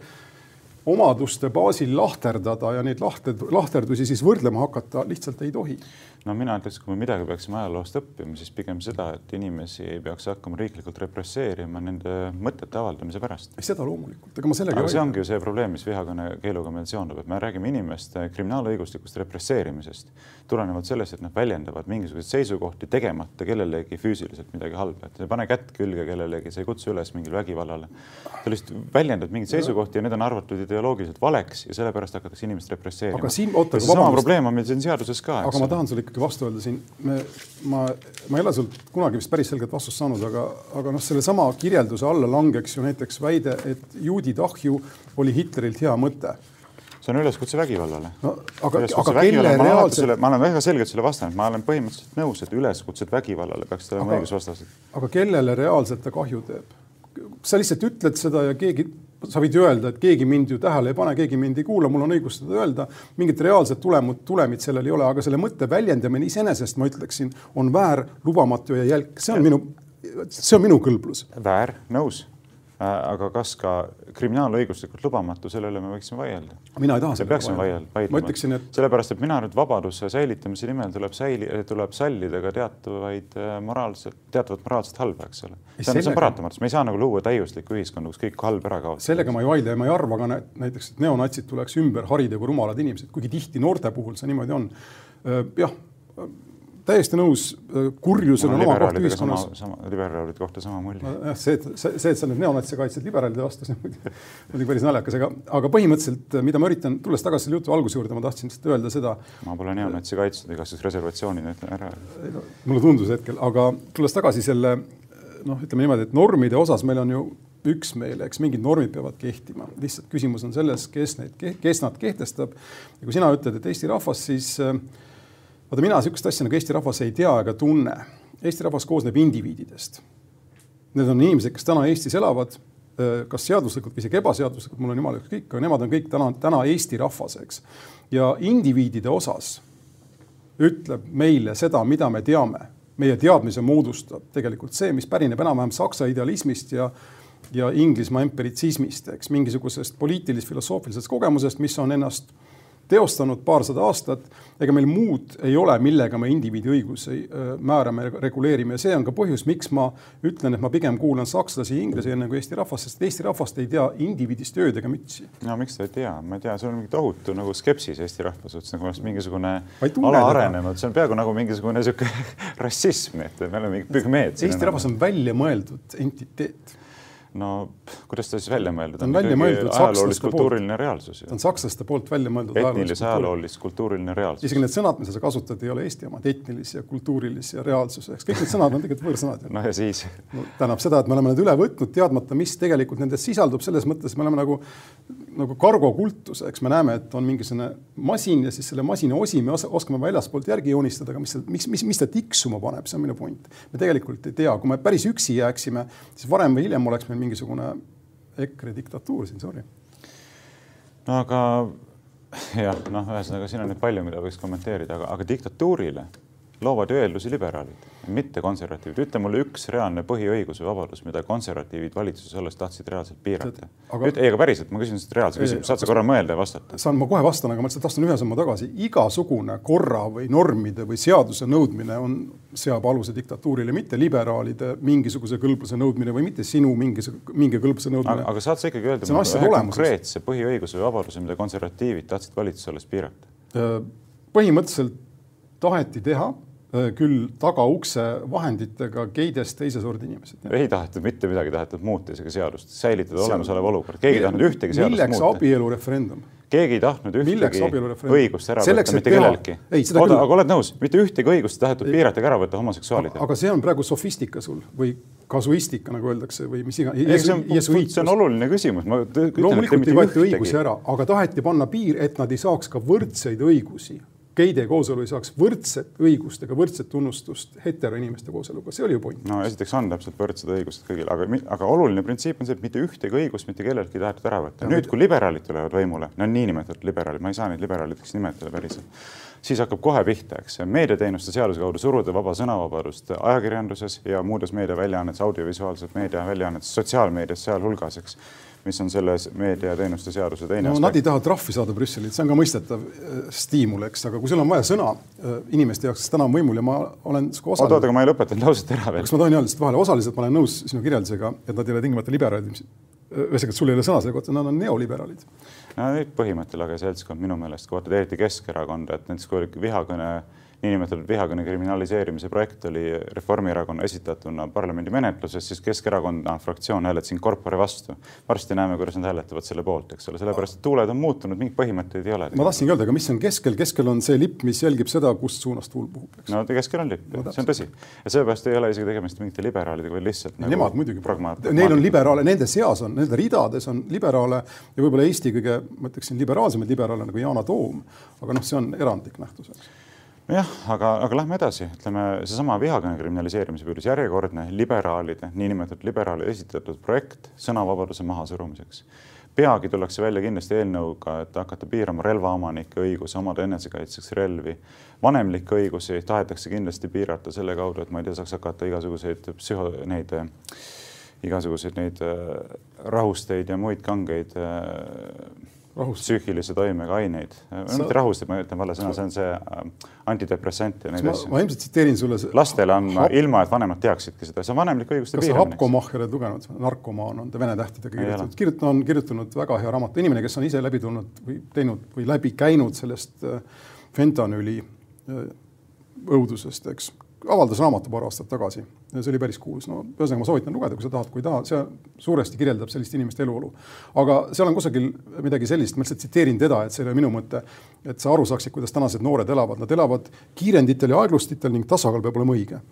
omaduste baasil lahterdada ja neid lahter, lahterdusi siis võrdlema hakata lihtsalt ei tohi.
No mina ütleks, kui me midagi peaksime ajaloost õppima, siis pigem seda, et inimesi ei peaks hakkama riiklikult represseerima nende mõtete avaldamise pärast.
seda loomulikult, ega ma sellega
aga see ongi ju see probleem, mis vihakõne keeluga meil seondub, et me räägime inimeste kriminaalõiguslikust represseerimisest tulenevalt sellest, et nad väljendavad mingisuguseid seisukohti, tegemata kellelegi füüsiliselt midagi halba, et ei pane kätt külge kellelegi, sa ei kutsu üles mingile vägivallale. sa lihtsalt väljendad mingeid seisukohti ja need on arvatud ideoloogiliselt valeks ja sellepärast hakatakse inimest represseerima.
aga siin, oota,
sama probleem on meil siin seaduses ka.
aga ma tahan sulle ikkagi vastu öelda siin, me, ma, ma ei ole sult kunagi vist päris selget vastust saanud, aga, aga noh, sellesama kirjelduse alla langeks ju näiteks väide, et juudide ahju oli Hitlerilt hea mõte
see on üleskutse vägivallale.
no aga, aga kelle reaalselt.
ma olen väga selgelt sulle vastanud, ma olen põhimõtteliselt nõus, et üleskutsed vägivallale peaksid olema õigusvastased.
aga kellele reaalselt ta kahju teeb? sa lihtsalt ütled seda ja keegi sa võid ju öelda, et keegi mind ju tähele ei pane, keegi mind ei kuula, mul on õigus seda öelda. mingit reaalset tulemut, tulemit sellel ei ole, aga selle mõtte väljendamine iseenesest ma ütleksin, on väär, lubamatu ja jälk, see on minu, see on minu kõlblus.
väär, nõus aga kas ka kriminaalõiguslikult lubamatu, selle üle me võiksime vaielda.
mina ei taha
selle peaksime vaielda. ma ütleksin, et sellepärast, et mina nüüd vabaduse säilitamise nimel tuleb säili-, tuleb sallida ka teatavaid äh, moraalset, teatavat moraalset halba, eks ole. see on, see on paratamatus, me ei saa nagu luua täiuslikku ühiskonda, kus kõik halb ära kaotada.
sellega ma ei vaidle ja ma ei arva ka näiteks, et neonatsid tuleks ümber harida kui rumalad inimesed, kuigi tihti noorte puhul see niimoodi on. Äh, jah täiesti nõus, äh, kurjusel on oma koht ühiskonnas.
liberaalide kohta sama mulje.
jah, see, see, see, et sa nüüd neonatse kaitsed liberaalide vastu, see on muidugi päris naljakas, aga, aga põhimõtteliselt, mida ma üritan, tulles tagasi selle jutu alguse juurde, ma tahtsin lihtsalt öelda seda.
ma pole neonatsi kaitsnud, igasuguses reservatsioonina ütlen ära.
mulle tundus hetkel, aga tulles tagasi selle noh, ütleme niimoodi, et normide osas meil on ju üksmeel, eks mingid normid peavad kehtima, lihtsalt küsimus on selles, kes neid, kes nad kehtestab. ja kui sina ütled, et Eesti rahvas, siis äh, vaata, mina niisugust asja nagu Eesti rahvas ei tea ega tunne. Eesti rahvas koosneb indiviididest. Need on inimesed, kes täna Eestis elavad, kas seaduslikult või isegi ebaseaduslikult, mul on jumala ükskõik, aga nemad on kõik täna, täna Eesti rahvas, eks. ja indiviidide osas ütleb meile seda, mida me teame. meie teadmise moodustab tegelikult see, mis pärineb enam-vähem saksa idealismist ja ja Inglismaa empiritsismist, eks mingisugusest poliitilis-filosoofilisest kogemusest, mis on ennast teostanud paarsada aastat, ega meil muud ei ole, millega me indiviidi õigusi määrame, reguleerime ja see on ka põhjus, miks ma ütlen, et ma pigem kuulan sakslasi ja inglasi enne kui Eesti rahvast, sest Eesti rahvast ei tea indiviidist ööd ega mütsi.
no miks ta ei tea, ma ei tea, sul on mingi tohutu nagu skepsis Eesti rahva suhtes, nagu oleks mingisugune alaarenenud, see on peaaegu nagu mingisugune sihuke rassism, et me oleme mingid pügmeed.
Eesti rahvas on välja mõeldud entiteet
no kuidas ta siis välja mõeldud
on?
ajaloolis-kultuuriline reaalsus.
ta on sakslaste poolt välja mõeldud.
etnilis, ajaloolis-kultuuriline reaalsus.
isegi need sõnad, mida sa kasutad, ei ole Eesti omad, etnilis ja kultuurilis ja reaalsus, eks kõik need sõnad on tegelikult võõrsõnad.
noh ja siis
no,? tähendab seda, et me oleme need üle võtnud, teadmata, mis tegelikult nendes sisaldub, selles mõttes me oleme nagu, nagu kargokultus, eks me näeme, et on mingisugune masin ja siis selle masina osi me oskame väljaspoolt järgi joonistada, aga mis, mis, mis, mis ta tiksuma paneb, see on minu point. me tegelikult ei tea, kui me päris üksi jääksime, siis varem või hiljem oleks meil mingisugune EKRE diktatuur siin, sorry.
no aga jah, noh, ühesõnaga siin on nüüd palju, mida võiks kommenteerida, aga, aga diktatuurile loovad ju eeldusi liberaalid, mitte konservatiivid. ütle mulle üks reaalne põhiõigus või vabadus, mida konservatiivid valitsuses olles tahtsid reaalselt piirata. Aga... ei, aga päriselt, ma küsin seda reaalse küsimuse, saad sa korra mõelda ja vastata?
saan, ma kohe vastan, aga ma lihtsalt astun ühe sammu tagasi. igasugune korra või normide või seaduse nõudmine on, seab aluse diktatuurile, mitte liberaalide mingisuguse kõlbluse nõudmine või mitte sinu mingisuguse, mingi kõlbluse nõudmine.
aga saad sa ikkagi öelda mulle ühe konkreetse põhiõiguse või vabaduse, mida konservatiivid tahtsid valitsuses olles piirata?
põhimõtteliselt taheti teha küll tagaukse vahenditega geides teise sordi inimesed.
ei tahetud mitte midagi, tahetud muuta isegi seadust, säilitada olemasolev olukord, keegi ei tahtnud ühtegi seadust
muuta. milleks abielureferendum?
keegi ei tahtnud ühtegi õigust ära Selleks, võtta mitte kelleltki. oota, aga oled nõus, mitte ühtegi õigust ei tahetud piirata ega ära võtta homoseksuaalidele.
aga see on praegu sofistika sul või kasuistika, nagu öeldakse, või mis
iganes. see on oluline küsimus.
loomulikult ei võeta õigusi ära, aga taheti panna piir, et nad ei saaks ka võrdseid õigusi geide kooselu ei saaks võrdset õigust ega võrdset tunnustust heteroinimeste kooseluga, see oli ju point.
no esiteks on täpselt võrdsed õigused kõigil, aga, aga oluline printsiip on see, et mitte ühtegi õigust mitte kelleltki ei tahetud ära võtta. nüüd, kui liberaalid tulevad võimule, no niinimetatud liberaalid, ma ei saa neid liberaalideks nimetada päriselt, siis hakkab kohe pihta, eks meediateenuste seaduse kaudu suruda vaba sõnavabadust ajakirjanduses ja muudes meediaväljaannetes, audiovisuaalselt meediaväljaannetes, sotsiaalmeedias sealhulgas, eks mis on selles meediateenuste seaduse teine
no, aspekt. Nad ei taha trahvi saada Brüsselilt, see on ka mõistetav äh, stiimul, eks, aga kui sul on vaja sõna äh, inimeste jaoks, kes täna on võimul ja ma olen
oot, oot, aga ma ei lõpetanud lauset ära veel.
kas ma tohin öelda lihtsalt vahele, osaliselt ma olen nõus sinu kirjeldusega, et nad ei ole tingimata liberaalid. ühesõnaga, sul ei ole sõna selle kohta, nad on neoliberaalid.
no põhimõte lage seltskond minu meelest, kui vaatad eriti Keskerakonda, et näiteks kui vihakõne niinimetatud vihakõne kriminaliseerimise projekt oli Reformierakonna esitatuna parlamendi menetluses, siis Keskerakonna fraktsioon hääletas in corpore vastu. varsti näeme, kuidas nad hääletavad selle poolt, eks ole, sellepärast et tuuled on muutunud, mingeid põhimõtteid ei ole.
ma tahtsingi öelda, aga mis on keskel, keskel on see lipp, mis jälgib seda, kust suunast tuul puhub.
no keskel on lipp no,, see on tõsi. ja seepärast ei ole isegi tegemist mingite liberaalidega, vaid lihtsalt
nagu. Nemad muidugi. Neil on liberaale, nende seas on, nende ridades on liberaale ja võib-olla Eesti kõige, ma ütleksin, liberaalsemaid liberaale nagu Yana Toom. aga noh, see on erandlik nähtus
jah, aga, aga lähme edasi, ütleme seesama vihakõne kriminaliseerimise püüdlus, järjekordne liberaalide, niinimetatud liberaalide esitatud projekt sõnavabaduse mahasurumiseks. peagi tullakse välja kindlasti eelnõuga, et hakata piirama relvaomanike õigusi omada enesekaitseks relvi. vanemlikke õigusi tahetakse kindlasti piirata selle kaudu, et ma ei tea, saaks hakata igasuguseid psühho, neid igasuguseid neid rahusteid ja muid kangeid äh. Psüühilise toimega aineid sa.... mitte rahusteid, ma ütlen vale sõna, see on see äh, antidepressant ja neid asju.
ma ilmselt tsiteerin sulle.
lastele andma hap... ilma, et vanemad teaksidki seda, see on vanemlike õiguste
piiramine. kas sa Hapko-Mahher oled lugenud, narkomaan on ta vene tähtedega kirjutatud, kirjutanud, on kirjutanud väga hea raamatu, inimene, kes on ise läbi tulnud või teinud või läbi käinud sellest äh, fentanüüli äh, õudusest, eks avaldas raamatu paar aastat tagasi see oli päris kuulus, no ühesõnaga ma soovitan lugeda, kui sa tahad, kui tahad, see suuresti kirjeldab sellist inimeste eluolu. aga seal on kusagil midagi sellist, ma lihtsalt tsiteerin teda, et see ei ole minu mõte, et sa aru saaksid, kuidas tänased noored elavad, nad elavad kiirenditel ja aeglustitel ning tasakaal peab olema õige.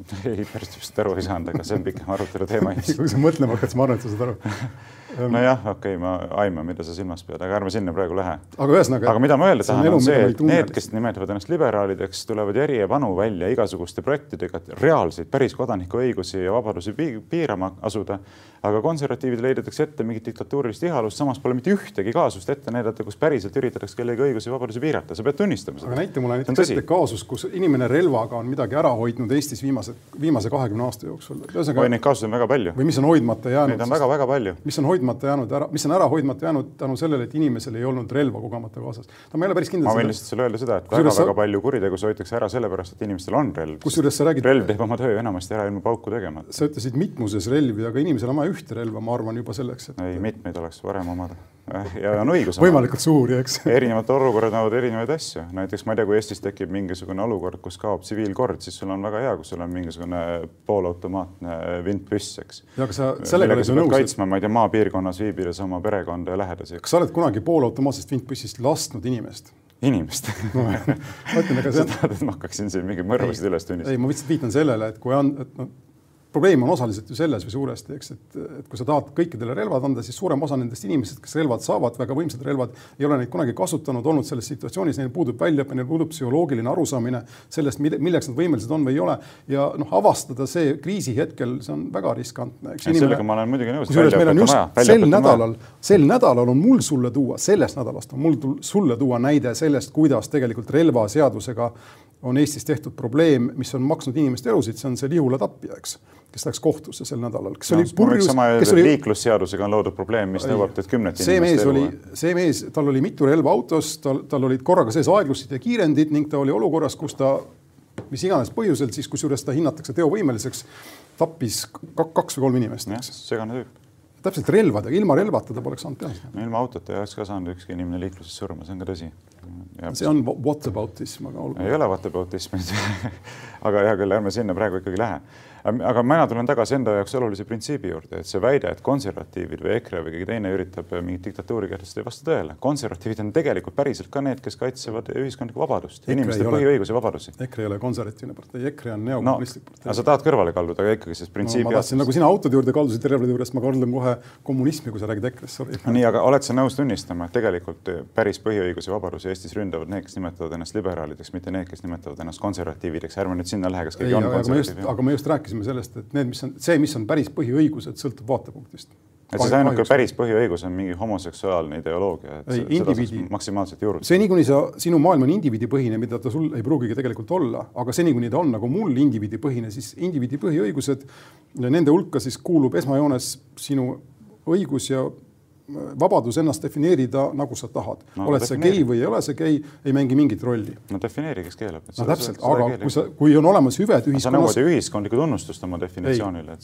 Ei, päris täpselt aru ei saanud, aga see on pikem arutelu teema.
kui sa mõtlema hakkad, siis ma arvan, et sa saad aru
nojah, okei okay,, ma aiman, mida sa silmas pead, aga ärme sinna praegu lähe.
aga ühesõnaga.
aga mida ma öelda tahan, on see, et need, kes nimetavad ennast liberaalideks, tulevad järjepanu välja igasuguste projektidega, et reaalseid päris kodanikuõigusi ja vabadusi piirama asuda. aga konservatiividele heidetakse ette mingit diktatuurilist ihalust, samas pole mitte ühtegi kaasust ette näidata, kus päriselt üritatakse kellegi õigusi ja vabadusi piirata, sa pead tunnistama
seda. aga näita mulle näiteks ette kaasus, kus inimene relvaga on midagi ära hoidnud Eestis viimase, viimase kahekümne aasta jooksul.
oi, neid kaasuseid on väga palju.
või mis on hoidmata jäänud.
Neid on väga-väga palju.
mis on hoidmata jäänud ära, mis on ära hoidmata jäänud tänu sellele, et inimesel ei olnud relva kogemata kaasas. no ma ei ole päris kindel.
ma võin lihtsalt sulle öelda seda, et väga-väga sa... palju kuritegusid hoitakse ära sellepärast, et inimestel on relv.
kusjuures sa räägid.
relv teeb oma töö enamasti ära ilma pauku tegemata.
sa ütlesid mitmuses relvi, aga inimesel on vaja ühte relva, ma arvan juba selleks,
et. ei, mitmeid oleks parem omada ja on õigus.
võimalikult suuri, eks.
erinevad olukorrad nõuavad erinevaid asju, näiteks ma ei tea, kui Eestis tekib mingisugune olukord, kus kaob tsiviilkord, siis sul on väga hea, kui sul on mingisugune poolautomaatne vintpüss, eks.
ja aga sa sellega oled ju nõus.
kaitsma, ma ei tea, maapiirkonnas viibides oma perekonda ja lähedasi.
kas sa oled kunagi poolautomaatsest vintpüssist lasknud inimest?
inimest no, sa tahad, et ma hakkaksin siin mingeid mõrvasid üles tunnistama?
ei, ma lihtsalt viitan sellele, et kui on, et noh probleem on osaliselt ju selles või suuresti, eks, et, et kui sa tahad kõikidele relvad anda, siis suurem osa nendest inimestest, kes relvad saavad, väga võimsad relvad, ei ole neid kunagi kasutanud, olnud selles situatsioonis, neil puudub väljaõpe, neil puudub psühholoogiline arusaamine sellest, milleks nad võimelised on või ei ole. ja noh, avastada see kriisi hetkel, see on väga riskantne.
sellega ma olen muidugi nõus.
kusjuures meil on just sel nädalal, sel nädalal on mul sulle tuua, sellest nädalast on mul sulle tuua näide sellest, kuidas tegelikult relvaseadusega on Eestis tehtud probleem, mis on maksnud inimeste elusid, see on see Lihula tapja, eks, kes läks kohtusse sel nädalal, kes no, oli
purjus. sama öelda, oli... liiklusseadusega on loodud probleem, mis nõuab teilt kümnet
see mees oli, see mees, tal oli mitu relva autos, tal, tal olid korraga sees aeglustid ja kiirendid ning ta oli olukorras, kus ta mis iganes põhjusel siis, kusjuures ta hinnatakse teovõimeliseks, tappis kaks või kolm inimest.
jah, segane tüüp
täpselt relvadega, ilma relvata ta poleks saanud teha seda.
no ilma autota ei oleks ka saanud ükski inimene liikluses surma, see on ka tõsi.
see on whataboutism, aga olgu.
ei ole whataboutism aga hea küll, ärme sinna praegu ikkagi lähe aga mina tulen tagasi enda jaoks olulise printsiibi juurde, et see väide, et konservatiivid või EKRE või keegi teine üritab mingit diktatuuri kehtestada, ei vasta tõele. konservatiivid on tegelikult päriselt ka need, kes kaitsevad ühiskondlikku vabadust, inimeste põhiõigusi vabadusi.
EKRE ei ole konservatiivne partei, EKRE on neokommunistlik
no, partei. sa tahad kõrvale kalduda, aga ikkagi siis printsiibi
no,. ma tahtsin, nagu sina autode juurde kaldusid relvade juurest, ma kaldun kohe kommunismi, kui sa räägid EKRE-st, sorry.
nii, aga oled sa nõus tunnistama, et tegelikult päris põhiõigusi vabadusi Eestis ründavad need, kes nimetavad ennast liberaalideks, mitte need, kes nimetavad ennast konservatiivideks, ärme nüüd sinna lähe, kas keegi ei, on konservatiiv.
aga me just rääkisime sellest, et need mis on see, mis on päris põhiõigused, sõltub vaatepunktist.
et siis ainuke päris põhiõigus on mingi homoseksuaalne ideoloogia, et ei, indiviidi, maksimaalselt juurde.
seni, kuni sa, sinu maailm on indiviidipõhine, mida ta sul ei pruugigi tegelikult olla, aga seni, kuni ta on nagu mul indiviidipõhine, siis indiviidi põhiõigused, nende hulka siis kuulub esmajoones sinu õigus ja vabadus ennast defineerida, nagu sa tahad no,. oled sa gei või ei ole sa gei, ei mängi mingit rolli.
no defineeri, kes keelab.
no täpselt, aga keelab. kui sa, kui on olemas hüved ühiskonnas. sa
nõuad ju ühiskondlikku tunnustust oma definitsioonile.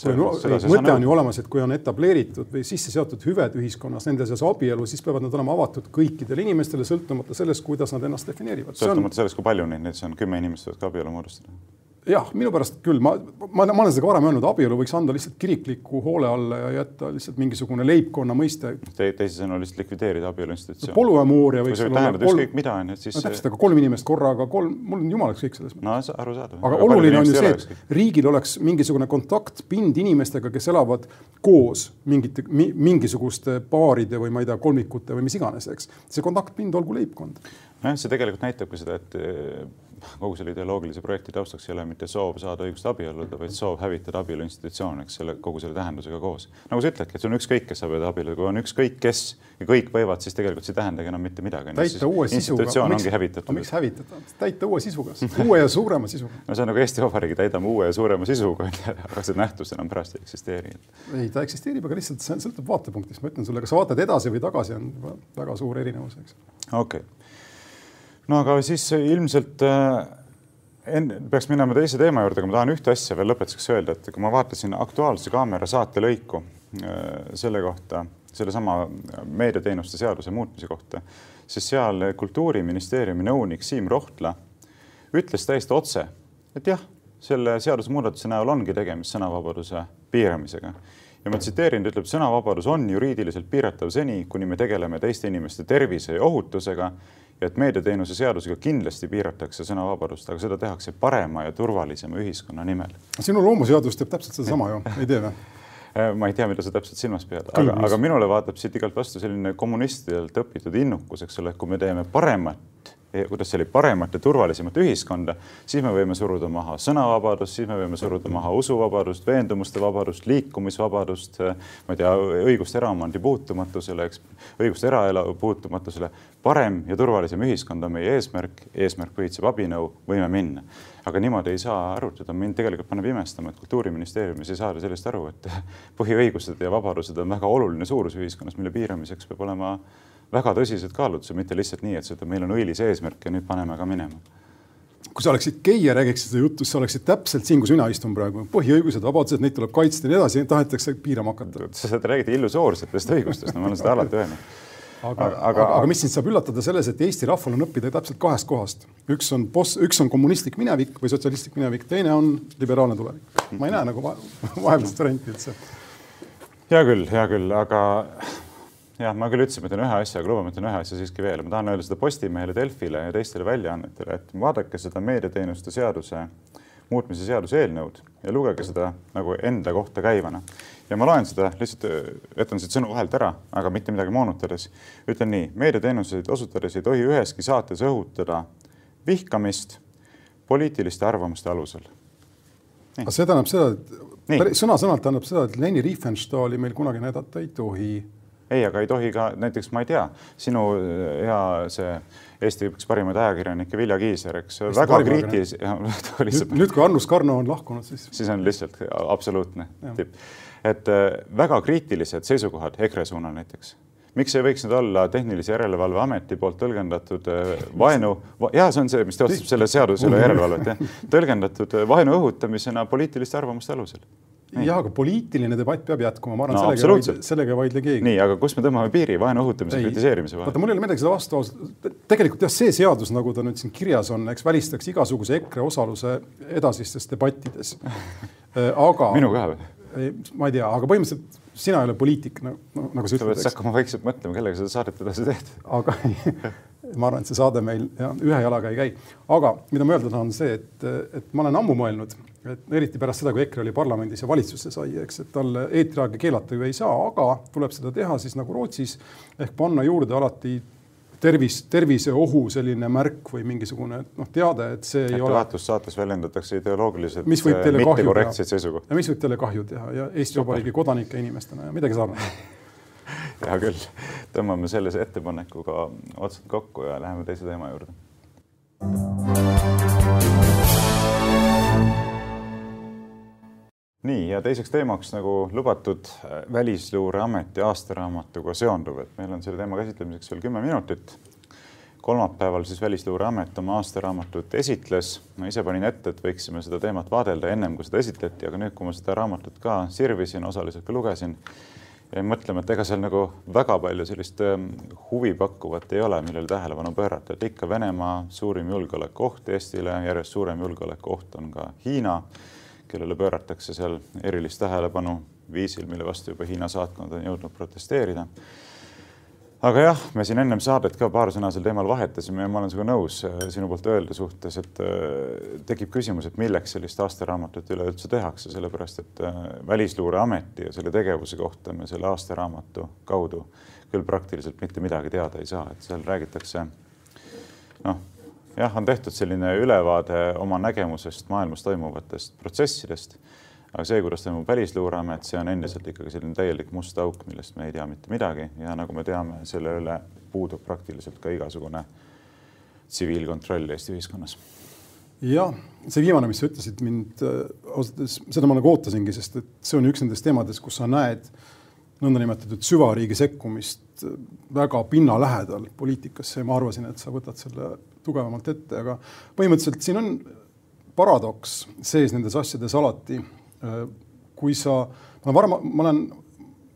mõte on ju olemas, et kui on etableeritud või sisse seatud hüved ühiskonnas, nende seas abielu, siis peavad nad olema avatud kõikidele inimestele, sõltumata sellest, kuidas nad ennast defineerivad.
sõltumata on... sellest, kui palju neid näiteks on, kümme inimest võivad ka abielu moodustada
jah, minu pärast küll, ma, ma, ma olen seda ka varem öelnud, abielu võiks anda lihtsalt kirikliku hoole alla ja jätta lihtsalt mingisugune leibkonna mõiste
Te,. teisisõnu lihtsalt likvideerida abielu institutsioon.
polüamooria võiks
olla. tähendab ükskõik mida on ju, et siis.
no täpselt, aga kolm inimest korraga, kolm, mul on jumala ükskõik selles
mõttes. no arusaadav.
aga, aga oluline on ju see, et riigil oleks mingisugune kontaktpind inimestega, kes elavad koos mingite mi,, mingisuguste paaride või ma ei tea, kolmikute või mis iganes, eks. see kontaktpind olgu leibkond.
nojah, see tegelikult näitabki seda, et kogu selle ideoloogilise projekti taustaks ei ole mitte soov saada õigust abielluda, vaid soov hävitada abielu institutsioon, eks selle, kogu selle tähendusega koos. nagu sa ütledki, et sul on ükskõik, kes abielluda abielluda, kui on ükskõik kes ja kõik võivad, siis tegelikult see ei tähendagi enam mitte midagi.
täita uue sisuga.
institutsioon ongi hävitatud.
miks hävitada? täita uue sisuga, uue ja suurema sisuga.
no see on nagu Eesti Vabariigi täidame uue ja suurema sisuga, aga see nähtus enam pärast ei eksisteeri.
ei, ta eksisteerib, aga lihtsalt see sõltub vaatepunktist, ma ütlen sulle, kas vaatad edasi või tagasi, on väga suur erinevus, eks.
okei okay no aga siis ilmselt äh, enne peaks minema teise teema juurde, aga ma tahan ühte asja veel lõpetuseks öelda, et kui ma vaatasin Aktuaalse Kaamera saatelõiku äh, selle kohta, sellesama meediateenuste seaduse muutmise kohta, siis seal kultuuriministeeriumi nõunik Siim Rohtla ütles täiesti otse, et jah, selle seadusemuudatuse näol ongi tegemist sõnavabaduse piiramisega. Ja ma tsiteerin, ta ütleb, sõnavabadus on juriidiliselt piiratav seni, kuni me tegeleme teiste inimeste tervise ja ohutusega ja et meediateenuse seadusega kindlasti piiratakse sõnavabadust, aga seda tehakse parema ja turvalisema ühiskonna nimel.
sinu loomuseadus teeb täpselt sedasama ju, ei tee või?
Äh, ma ei tea, mida sa täpselt silmas pead, aga, aga minule vaatab siit igalt vastu selline kommunistidelt õpitud innukus, eks ole, kui me teeme paremat kuidas see oli, paremat ja turvalisemat ühiskonda, siis me võime suruda maha sõnavabadust, siis me võime suruda maha usuvabadust, veendumuste vabadust, liikumisvabadust, ma ei tea, õigust eraomandi puutumatusele, eks, õigust eraelu puutumatusele. parem ja turvalisem ühiskond on meie eesmärk, eesmärk pühitseb abinõu, võime minna. aga niimoodi ei saa arutada, mind tegelikult paneb imestama, et kultuuriministeeriumis ei saada sellest aru, et põhiõigused ja vabadused on väga oluline suurus ühiskonnas, mille piiramiseks peab olema väga tõsised kaalutlused, mitte lihtsalt nii, et seda, meil on õilis eesmärk ja nüüd paneme ka minema.
kui sa oleksid gei ja räägiksid seda juttu, siis sa oleksid täpselt siin, kus mina istun praegu. põhiõigused, vabadused, neid tuleb kaitsta ja nii edasi, tahetakse piirama hakata.
sa räägid illusoorsetest õigustest, no ma olen seda alati öelnud
aga, aga, aga, aga mis sind saab üllatada selles, et Eesti rahval on õppida täpselt kahest kohast. üks on boss, üks on kommunistlik minevik või sotsialistlik minevik, teine on liberaalne tulevik. ma ei näe nagu vahepealset varianti üldse.
hea küll, hea küll, aga jah, ma küll ütlesin, ma ütlen ühe asja, aga luba, ma ütlen ühe asja siiski veel. ma tahan öelda seda Postimehele, Delfile ja teistele väljaannetele, et vaadake seda meediateenuste seaduse muutmise seaduse eelnõud ja lugege seda nagu enda kohta käivana. ja ma loen seda lihtsalt, jätan siit sõnu vahelt ära, aga mitte midagi moonutades. ütlen nii, meediateenuseid osutades ei tohi üheski saates õhutada vihkamist poliitiliste arvamuste alusel.
aga see tähendab seda, et sõna-sõnalt tähendab seda, et Leni Riefenstahli meil kunagi näidata ei tohi
ei, aga ei tohi ka näiteks, ma ei tea, sinu äh, hea see Eesti üks parimaid ajakirjanikke Vilja Kiisler, eks väga kriitilise.
nüüd, nüüd, kui Annus Karno on lahkunud, siis.
siis on lihtsalt absoluutne tipp. et äh, väga kriitilised seisukohad EKRE suunal näiteks miks ei võiks need olla Tehnilise Järelevalve Ameti poolt tõlgendatud äh, vaenu va,, ja see on see, mis teostab selle seaduse üle järelevalvet, jah, tõlgendatud vaenu õhutamisena poliitiliste arvamuste alusel
jah, aga poliitiline debatt peab jätkuma, ma arvan no,, sellega, vaidle, sellega ei vaidle keegi.
nii, aga kus me tõmbame piiri vaenu õhutamise ja kritiseerimise vahel?
vaata, mul ei ole midagi seda vastu, tegelikult jah, see seadus, nagu ta nüüd siin kirjas on, eks välistaks igasuguse EKRE osaluse edasistes debattides äh, aga.
minu ka või?
ma ei tea, aga põhimõtteliselt sina ei ole poliitik no,, nagu sa
ütled. sa pead hakkama vaikselt mõtlema, kellega seda saadet edasi teed.
aga ma arvan, et see saade meil ja, ühe jalaga ei käi. aga mida ma öelda tahan, on see, et, et ma olen ammu mõelnud, et eriti pärast seda, kui EKRE oli parlamendis ja valitsusse sai, eks, et talle eetriaega keelata ju ei saa, aga tuleb seda teha siis nagu Rootsis ehk panna juurde alati tervis, terviseohu selline märk või mingisugune noh, teade, et see ei ole.
saates väljendatakse ideoloogiliselt mittekorrektseid seisukohti.
ja mis võib teile kahju teha ja Eesti Vabariigi kodanike inimestena ja midagi sarnast
hea küll, tõmbame sellise ettepanekuga otsad kokku ja läheme teise teema juurde. nii ja teiseks teemaks nagu lubatud Välisluureameti aastaraamatuga seonduv, et meil on selle teema käsitlemiseks veel kümme minutit. kolmapäeval siis Välisluureamet oma aastaraamatut esitles. ma ise panin ette, et võiksime seda teemat vaadelda ennem kui seda esitleti, aga nüüd, kui ma seda raamatut ka sirvisin, osaliselt ka lugesin jäin mõtlema, et ega seal nagu väga palju sellist ähm, huvipakkuvat ei ole, millele tähelepanu pöörata, et ikka Venemaa suurim julgeolekuoht Eestile, järjest suurem julgeolekuoht on ka Hiina, kellele pööratakse seal erilist tähelepanu viisil, mille vastu juba Hiina saatkond on jõudnud protesteerida aga jah, me siin ennem saadet ka paar sõna sel teemal vahetasime ja ma olen sinuga nõus äh, sinu poolt öelda suhtes, et äh, tekib küsimus, et milleks sellist aastaraamatut üleüldse tehakse, sellepärast et äh, Välisluureameti ja selle tegevuse kohta me selle aastaraamatu kaudu küll praktiliselt mitte midagi teada ei saa, et seal räägitakse noh, jah, on tehtud selline ülevaade oma nägemusest maailmas toimuvatest protsessidest aga see, kuidas toimub Välisluureamet, see on endiselt ikkagi selline täielik must auk, millest me ei tea mitte midagi ja nagu me teame, selle üle puudub praktiliselt ka igasugune tsiviilkontroll Eesti ühiskonnas.
jah, see viimane, mis sa ütlesid, mind äh, ausalt öeldes, seda ma nagu ootasingi, sest et see on üks nendest teemadest, kus sa näed nõndanimetatud süvariigi sekkumist äh, väga pinnalähedal poliitikasse ja ma arvasin, et sa võtad selle tugevamalt ette, aga põhimõtteliselt siin on paradoks sees nendes asjades alati kui sa, ma olen varem, ma olen,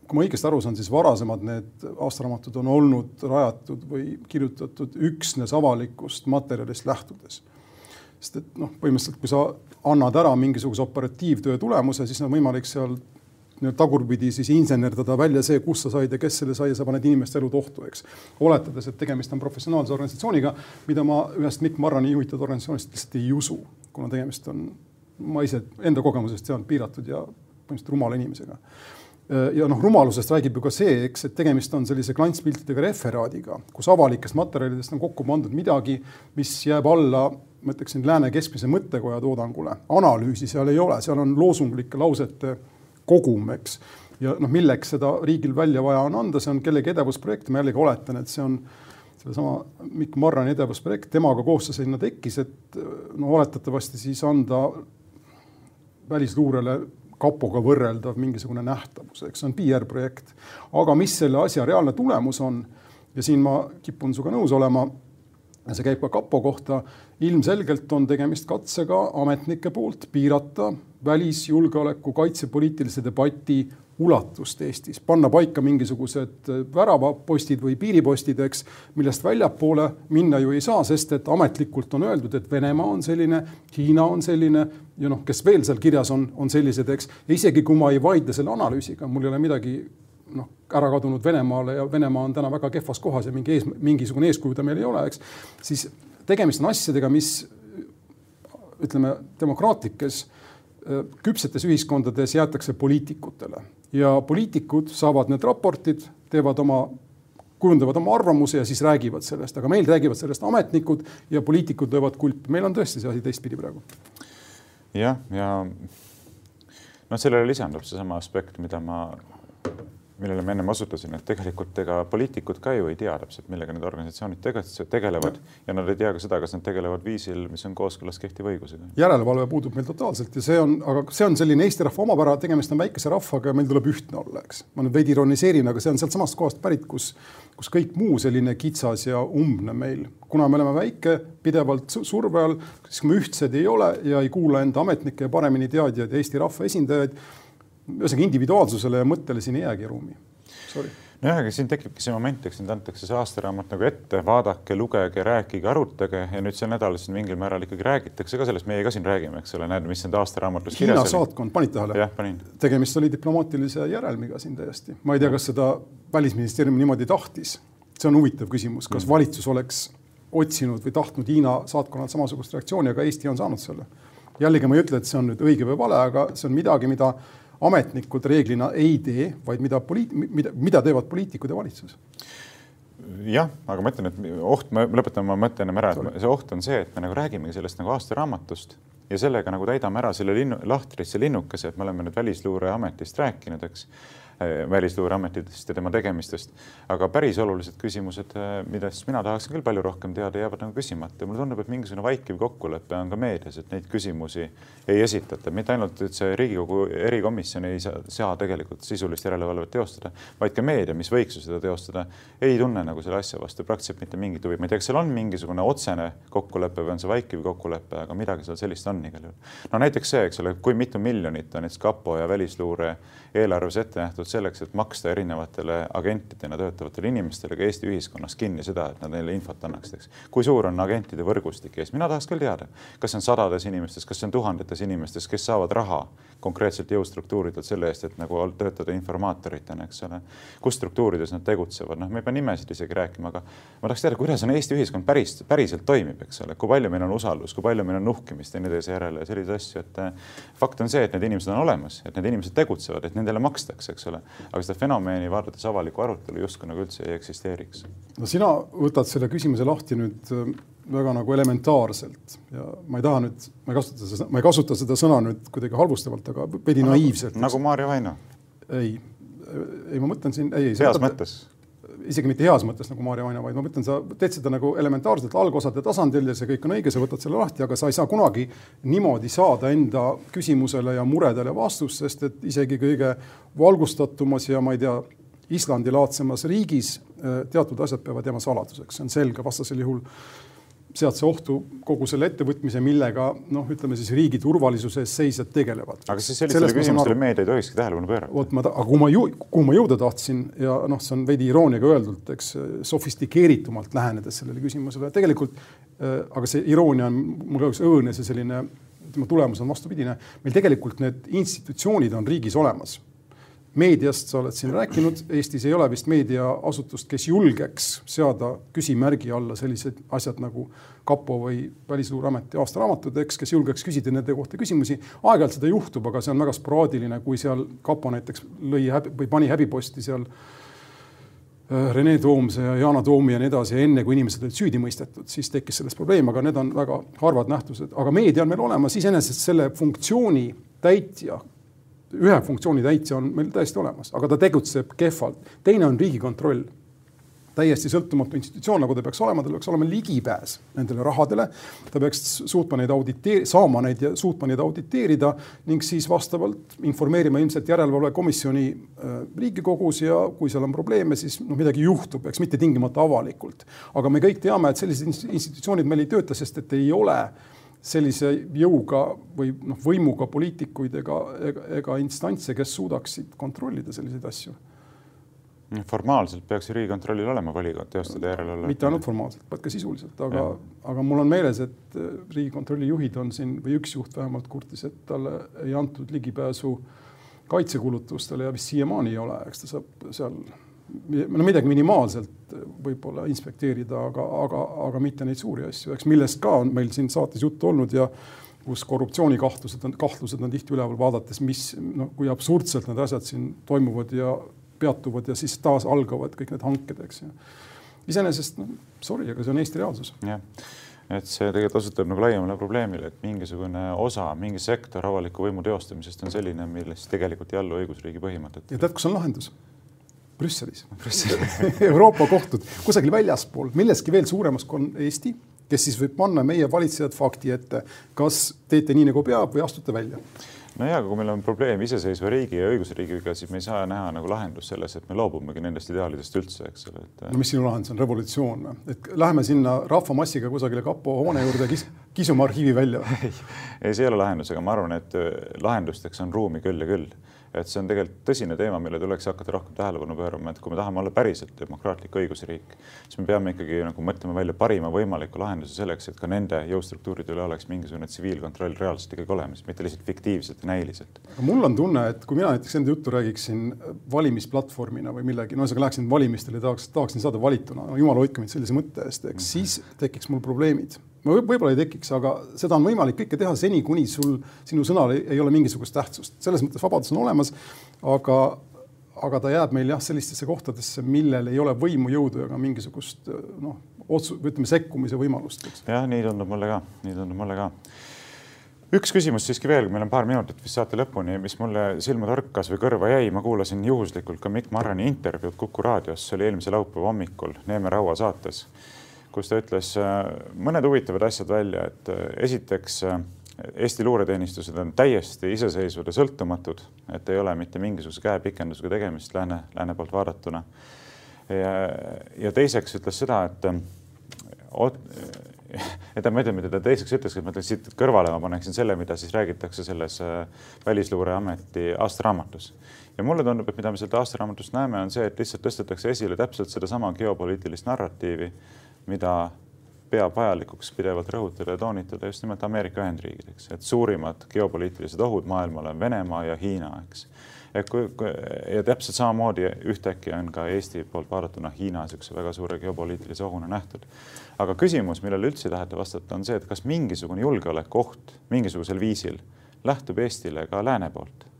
kui ma õigesti aru saan, siis varasemad need aastaraamatud on olnud rajatud või kirjutatud üksnes avalikust materjalist lähtudes. sest et noh, põhimõtteliselt kui sa annad ära mingisuguse operatiivtöö tulemuse, siis on võimalik seal tagurpidi siis insenerdada välja see, kust sa said ja kes selle sai ja sa paned inimeste elud ohtu, eks. oletades, et tegemist on professionaalse organisatsiooniga, mida ma ühest Mikk Marrani juhitud organisatsioonist lihtsalt ei usu, kuna tegemist on ma ise enda kogemusest tean piiratud ja põhimõtteliselt rumala inimesega. ja noh, rumalusest räägib ju ka see, eks, et tegemist on sellise klantspiltidega referaadiga, kus avalikest materjalidest on kokku pandud midagi, mis jääb alla, ma ütleksin, lääne keskmise mõttekoja toodangule. analüüsi seal ei ole, seal on loosunglike lausete kogum, eks. ja noh, milleks seda riigil välja vaja on anda, see on kellegi edevusprojekt, ma jällegi oletan, et see on sellesama Mikk Marrani edevusprojekt, temaga koos see sinna tekkis, et no oletatavasti siis anda välisluurele kapoga võrreldav mingisugune nähtavus, eks see on PR-projekt. aga mis selle asja reaalne tulemus on ja siin ma kipun sinuga nõus olema, ja see käib ka kapo kohta, ilmselgelt on tegemist katsega ametnike poolt piirata välisjulgeoleku kaitsepoliitilise debati ulatust Eestis, panna paika mingisugused väravapostid või piiripostid, eks, millest väljapoole minna ju ei saa, sest et ametlikult on öeldud, et Venemaa on selline, Hiina on selline ja noh, kes veel seal kirjas on, on sellised, eks. ja isegi kui ma ei vaidle selle analüüsiga, mul ei ole midagi noh, ära kadunud Venemaale ja Venemaa on täna väga kehvas kohas ja mingi ees, mingisugune eeskuju ta meil ei ole, eks, siis tegemist on asjadega, mis ütleme, demokraatlikes küpsetes ühiskondades jäetakse poliitikutele. Ja poliitikud saavad need raportid, teevad oma, kujundavad oma arvamuse ja siis räägivad sellest, aga meil räägivad sellest ametnikud ja poliitikud löövad kulpi, meil on tõesti see asi teistpidi praegu.
jah, ja noh, sellele lisandub seesama aspekt, mida ma millele ma ennem osutasin, et tegelikult ega poliitikud ka ju ei tea täpselt, millega need organisatsioonid tegelevad ja nad ei tea ka seda, kas nad tegelevad viisil, mis on kooskõlas kehtiva õigusega.
järelevalve puudub meil totaalselt ja see on, aga see on selline Eesti rahva omapära, tegemist on väikese rahvaga ja meil tuleb ühtne olla, eks. ma nüüd veidi ironiseerin, aga see on sealtsamast kohast pärit, kus, kus kõik muu selline kitsas ja umbne meil, kuna me oleme väike, pidevalt surve all, siis me ühtsed ei ole ja ei kuula enda ametnikke ja paremini teadjaid ja Eesti rahva esindajaid ühesõnaga individuaalsusele ja mõttele siin ei jäägi ruumi.
nojah, aga siin tekibki see moment, eks nüüd antakse see aastaraamat nagu ette, vaadake, lugege, rääkige, arutage ja nüüd sel nädalal siin mingil määral ikkagi räägitakse ka sellest, meie ka siin räägime, eks ole, näed, mis nende aastaraamatus
kirjas oli. Hiina saatkond, panid tähele? tegemist oli diplomaatilise järelmiga siin täiesti, ma ei tea, kas seda välisministeerium niimoodi tahtis. see on huvitav küsimus, kas mm. valitsus oleks otsinud või tahtnud Hiina saatkonnalt samasugust reaktsiooni, aga Eesti on saanud selle. jällegi ma ei ütle, et see on nüüd õige või vale, aga see on midagi, mida ametnikud reeglina ei tee, vaid mida poliit-, mida, mida teevad poliitikud ja valitsus.
Jah, aga ma ütlen, et oht, ma lõpetan oma mõtte ennem ära, et see oht on see, et me nagu räägimegi sellest nagu aastaraamatust ja sellega nagu täidame ära selle linnu, lahtrisse linnukese, et me oleme nüüd Välisluureametist rääkinud, eks Välisluureametitest ja tema tegemistest. aga päris olulised küsimused, äh, millest mina tahaksin küll palju rohkem teada, jäävad nagu küsimata. mulle tundub, et mingisugune vaikiv kokkulepe on ka meedias, et neid küsimusi ei esitata, mitte ainult, et see Riigikogu erikomisjon ei saa, saa tegelikult sisulist järelevalvet teostada, vaid ka meedia, mis võiks ju seda teostada, ei tunne nagu selle asja vastu praktiliselt mitte mingit huvi. ma ei tea, kas seal on mingisugune otsene kokkulepe või on see vaikiv kokkulepe, aga midagi seal sellist on igal juhul. no näiteks see, eks ole, kui mitu miljonit on näiteks kapo ja välisluure eelarves ette nähtud selleks, et maksta erinevatele agentidena töötavatele inimestele ka Eesti ühiskonnas kinni seda, et nad neile infot annaksid, eks. kui suur on agentide võrgustik Eestis, mina tahaks küll teada, kas see on sadades inimestes, kas see on tuhandetes inimestes, kes saavad raha konkreetselt jõustruktuuridelt selle eest, et nagu töötada informaatoritena, eks ole. kus struktuurides nad tegutsevad, noh, me ei pea nimesid isegi rääkima, aga ma tahaks teada, kuidas on Eesti ühiskond päris, päriselt toimib, eks ole, kui palju meil on usaldus, kui palju meil on nuhkimist teineteise järele ja selliseid asju, et eh, fakt on see, et need inimesed on olemas, et need inimesed tegutsevad, et nendele makstakse, eks ole. Aga seda fenomeni vaadates avalikku arutelu justkui nagu üldse ei eksisteeriks.
no sina võtad selle küsimuse lahti nüüd väga nagu elementaarselt ja ma ei taha nüüd, ma ei kasuta seda, ma ei kasuta seda sõna nüüd kuidagi halvustavalt, aga veidi naiivselt.
nagu Maarja Vaino.
ei, ei, ma mõtlen siin, ei, ei.
heas mõttes
isegi mitte heas mõttes nagu Maarja Vaino, vaid ma mõtlen, sa teed seda nagu elementaarselt algosade tasandil ja see kõik on õige, sa võtad selle lahti, aga sa ei saa kunagi niimoodi saada enda küsimusele ja muredele vastust, sest et isegi kõige valgustatumas ja ma ei tea, Islandi-laadsemas riigis äh, teatud asjad peavad jääma saladuseks, see on selge, vastasel juhul sead sa ohtu kogu selle ettevõtmise, millega noh, ütleme siis riigi turvalisuse eest seisjad tegelevad.
aga siis sellistele küsimustele meedia ei tohikski tähelepanu pöörata.
vot ma, aga kuhu ma ju-, kuhu ma jõuda tahtsin ja noh, see on veidi irooniaga öeldult, eks sofistikeeritumalt lähenedes sellele küsimusele, tegelikult äh, aga see iroonia on mul kahjuks õõnes ja selline ütleme, tulemus on vastupidine. meil tegelikult need institutsioonid on riigis olemas meediast sa oled siin rääkinud, Eestis ei ole vist meediaasutust, kes julgeks seada küsimärgi alla sellised asjad nagu kapo või Välisluureameti aastaraamatud, eks, kes julgeks küsida nende kohta küsimusi. aeg-ajalt seda juhtub, aga see on väga sporaadiline, kui seal kapo näiteks lõi häbi või pani häbiposti seal äh, Rene Toomse ja Yana Toomi ja nii edasi, enne kui inimesed olid süüdi mõistetud, siis tekkis sellest probleem, aga need on väga harvad nähtused, aga meedia on meil olemas, iseenesest selle funktsiooni täitja ühe funktsiooni täitja on meil täiesti olemas, aga ta tegutseb kehvalt. teine on Riigikontroll, täiesti sõltumatu institutsioon, nagu ta peaks olema, tal peaks olema ligipääs nendele rahadele. ta peaks suutma neid auditeerida, saama neid ja suutma neid auditeerida ning siis vastavalt informeerima ilmselt järelevalvekomisjoni äh, Riigikogus ja kui seal on probleeme, siis noh, midagi juhtub, eks mitte tingimata avalikult. aga me kõik teame, et sellised institutsioonid meil ei tööta, sest et ei ole sellise jõuga või noh, võimuga poliitikuid ega, ega, ega instantse, kes suudaksid kontrollida selliseid asju.
formaalselt peaks ju Riigikontrollil olema voli teostada järelevalvet.
mitte ainult formaalselt, vaid ka sisuliselt, aga, aga mul on meeles, et äh, Riigikontrolli juhid on siin või üks juht vähemalt kurtis, et talle ei antud ligipääsu kaitsekulutustele ja vist siiamaani ei ole, eks ta saab seal no midagi minimaalselt võib-olla inspekteerida, aga, aga, aga mitte neid suuri asju, eks millest ka on meil siin saates juttu olnud ja kus korruptsioonikahtlused on, kahtlused on tihti üleval, vaadates, mis noh, kui absurdselt need asjad siin toimuvad ja peatuvad ja siis taas algavad kõik need hanked, eks ju. iseenesest noh, sorry, aga see on Eesti reaalsus.
jah, et see tegelikult osutab nagu laiemale probleemile, et mingisugune osa, mingi sektor avaliku võimu teostamisest on selline, milles tegelikult ei allu õigusriigi põhimõtetele.
ja tead, kus on lahendus? Brüsselis. Euroopa kohtud. Kusagil väljaspool, milleski veel suuremas kui on Eesti, kes siis võib panna meie valitsejad fakti ette, kas teete nii nagu peab või astute välja.
No ja, kui meil on probleem iseseisva riigi ja õigusriigiga, siis me ei saa näha nagu lahendust selles, et me loobumegi nendest ideaalidest üldse, eks ole, et.
no mis sinu lahendus on, revolutsioon või? et läheme sinna rahvamassiga kusagile kapo hoone juurde kis, kisume arhiivi välja
ei, ei, see ei ole lahendus, aga ma arvan, et lahendusteks on ruumi küll ja küll et see on tegelikult tõsine teema, mille tuleks hakata rohkem tähelepanu pöörama, et kui me tahame olla päriselt demokraatlik õigusriik, siis me peame ikkagi nagu mõtlema välja parima võimaliku lahenduse selleks, et ka nende jõustruktuuride üle oleks mingisugune tsiviilkontroll reaalselt ikkagi olemas, mitte lihtsalt fiktiivselt ja näiliselt.
mul on tunne, et kui mina näiteks enda juttu räägiksin valimisplatvormina või millegi, no ühesõnaga läheksin valimistele, tahaks, tahaksin saada valituna no,, jumal hoidku mind sellise mõtte eest, eks mm -hmm. siis tekiks mul probleemid võib-olla ei tekiks, aga seda on võimalik kõike teha seni, kuni sul, sinu sõnal ei, ei ole mingisugust tähtsust. selles mõttes vabadus on olemas, aga, aga ta jääb meil jah, sellistesse kohtadesse, millel ei ole võimu, jõudu ega mingisugust noh, otsu-, ütleme sekkumise võimalust.
jah, nii tundub mulle ka, nii tundub mulle ka. Üks küsimus siiski veel, meil on paar minutit vist saate lõpuni, mis mulle silma torkas või kõrva jäi, ma kuulasin juhuslikult ka Mikk Marrani intervjuud Kuku raadios, see oli eelmise laupäeva hommikul. Neeme Raua saates kus ta ütles äh, mõned huvitavad asjad välja, et äh, esiteks äh, Eesti luureteenistused on täiesti iseseisvad ja sõltumatud, et ei ole mitte mingisuguse käepikendusega tegemist lääne, lääne poolt vaadatuna. ja, teiseks ütles seda, et et ma ei tea, mida ta teiseks ütles, et ma ütlen siit kõrvale, ma paneksin selle, mida siis räägitakse selles Välisluureameti aastaraamatus. ja mulle tundub, et mida me sealt aastaraamatust näeme, on see, et lihtsalt tõstetakse esile täpselt sedasama geopoliitilist narratiivi mida peab vajalikuks pidevalt rõhutada ja toonitada just nimelt Ameerika Ühendriigid, eks, et suurimad geopoliitilised ohud maailmale on Venemaa ja Hiina, eks. et kui, kui ja täpselt samamoodi ühtäkki on ka Eesti poolt vaadatuna Hiina niisuguse väga suure geopoliitilise ohuna nähtud. aga küsimus, millele üldse ei taheta vastata, on see, et kas mingisugune julgeolekuoht mingisugusel viisil lähtub Eestile ka lääne poolt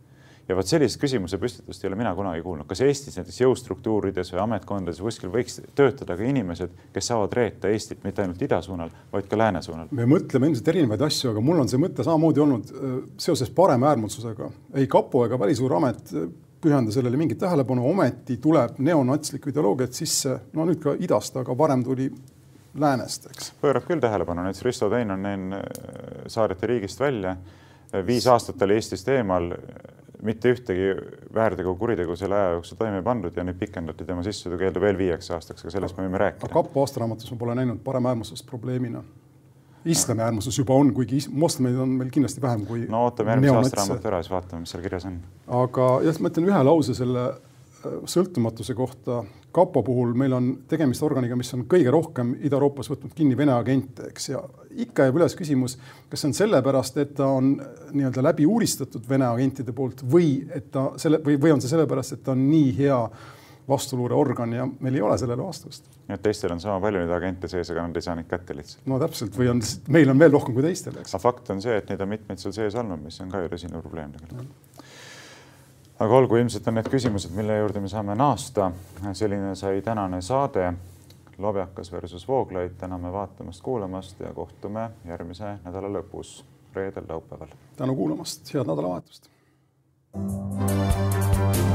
ja vot sellist küsimuse püstitust ei ole mina kunagi kuulnud, kas Eestis näiteks jõustruktuurides või ametkondades kuskil võiks töötada ka inimesed, kes saavad reeta Eestit mitte ainult ida suunal, vaid ka lääne suunal?
me mõtleme ilmselt erinevaid asju, aga mul on see mõte samamoodi olnud äh, seoses paremäärmuslusega. ei kapo ega Välisluureamet äh, pühenda sellele mingit tähelepanu, ometi tuleb neonatslikku ideoloogiat sisse, no nüüd ka idast, aga varem tuli läänest, eks.
pöörab küll tähelepanu, näiteks Risto Teinonen saadeti riigist välja, viis aastat oli Eestist eemal, mitte ühtegi väärtegu kuritegu selle aja jooksul toime pandud ja nüüd pikendati tema sissetulekeeldu veel viieks aastaks, aga sellest me võime rääkida.
kapo aastaraamatus ma pole näinud paremäärmuslust probleemina islami äärmuslus juba on, kuigi moslemeid on meil kindlasti vähem kui.
no ootame järgmise aastaraamatu ära, siis vaatame, mis seal kirjas on.
aga jah, ma ütlen ühe lause selle äh, sõltumatuse kohta. kapo puhul meil on tegemist organiga, mis on kõige rohkem Ida-Euroopas võtnud kinni Vene agente, eks, ja ikka jääb üles küsimus, kas see on sellepärast, et ta on nii-öelda läbi uuristatud Vene agentide poolt või et ta selle või, või on see sellepärast, et ta on nii hea vastuluureorgan ja meil ei ole sellele vastust.
nii et teistel on sama palju neid agente sees, aga nad ei saa neid kätte lihtsalt.
no täpselt või on, meil on veel rohkem kui teistel, eks.
aga fakt on see, et neid on mitmeid seal sees olnud, mis on ka ju tõsine probleem tegelikult. aga olgu, ilmselt on need küsimused, mille juurde me saame naasta. selline sai tänane saade Lobjakas versus Vooglaid. täname vaatamast-kuulamast ja kohtume järgmise nädala lõpus, reedel, laupäeval.
tänu kuulamast, head nädalavahetust. thank you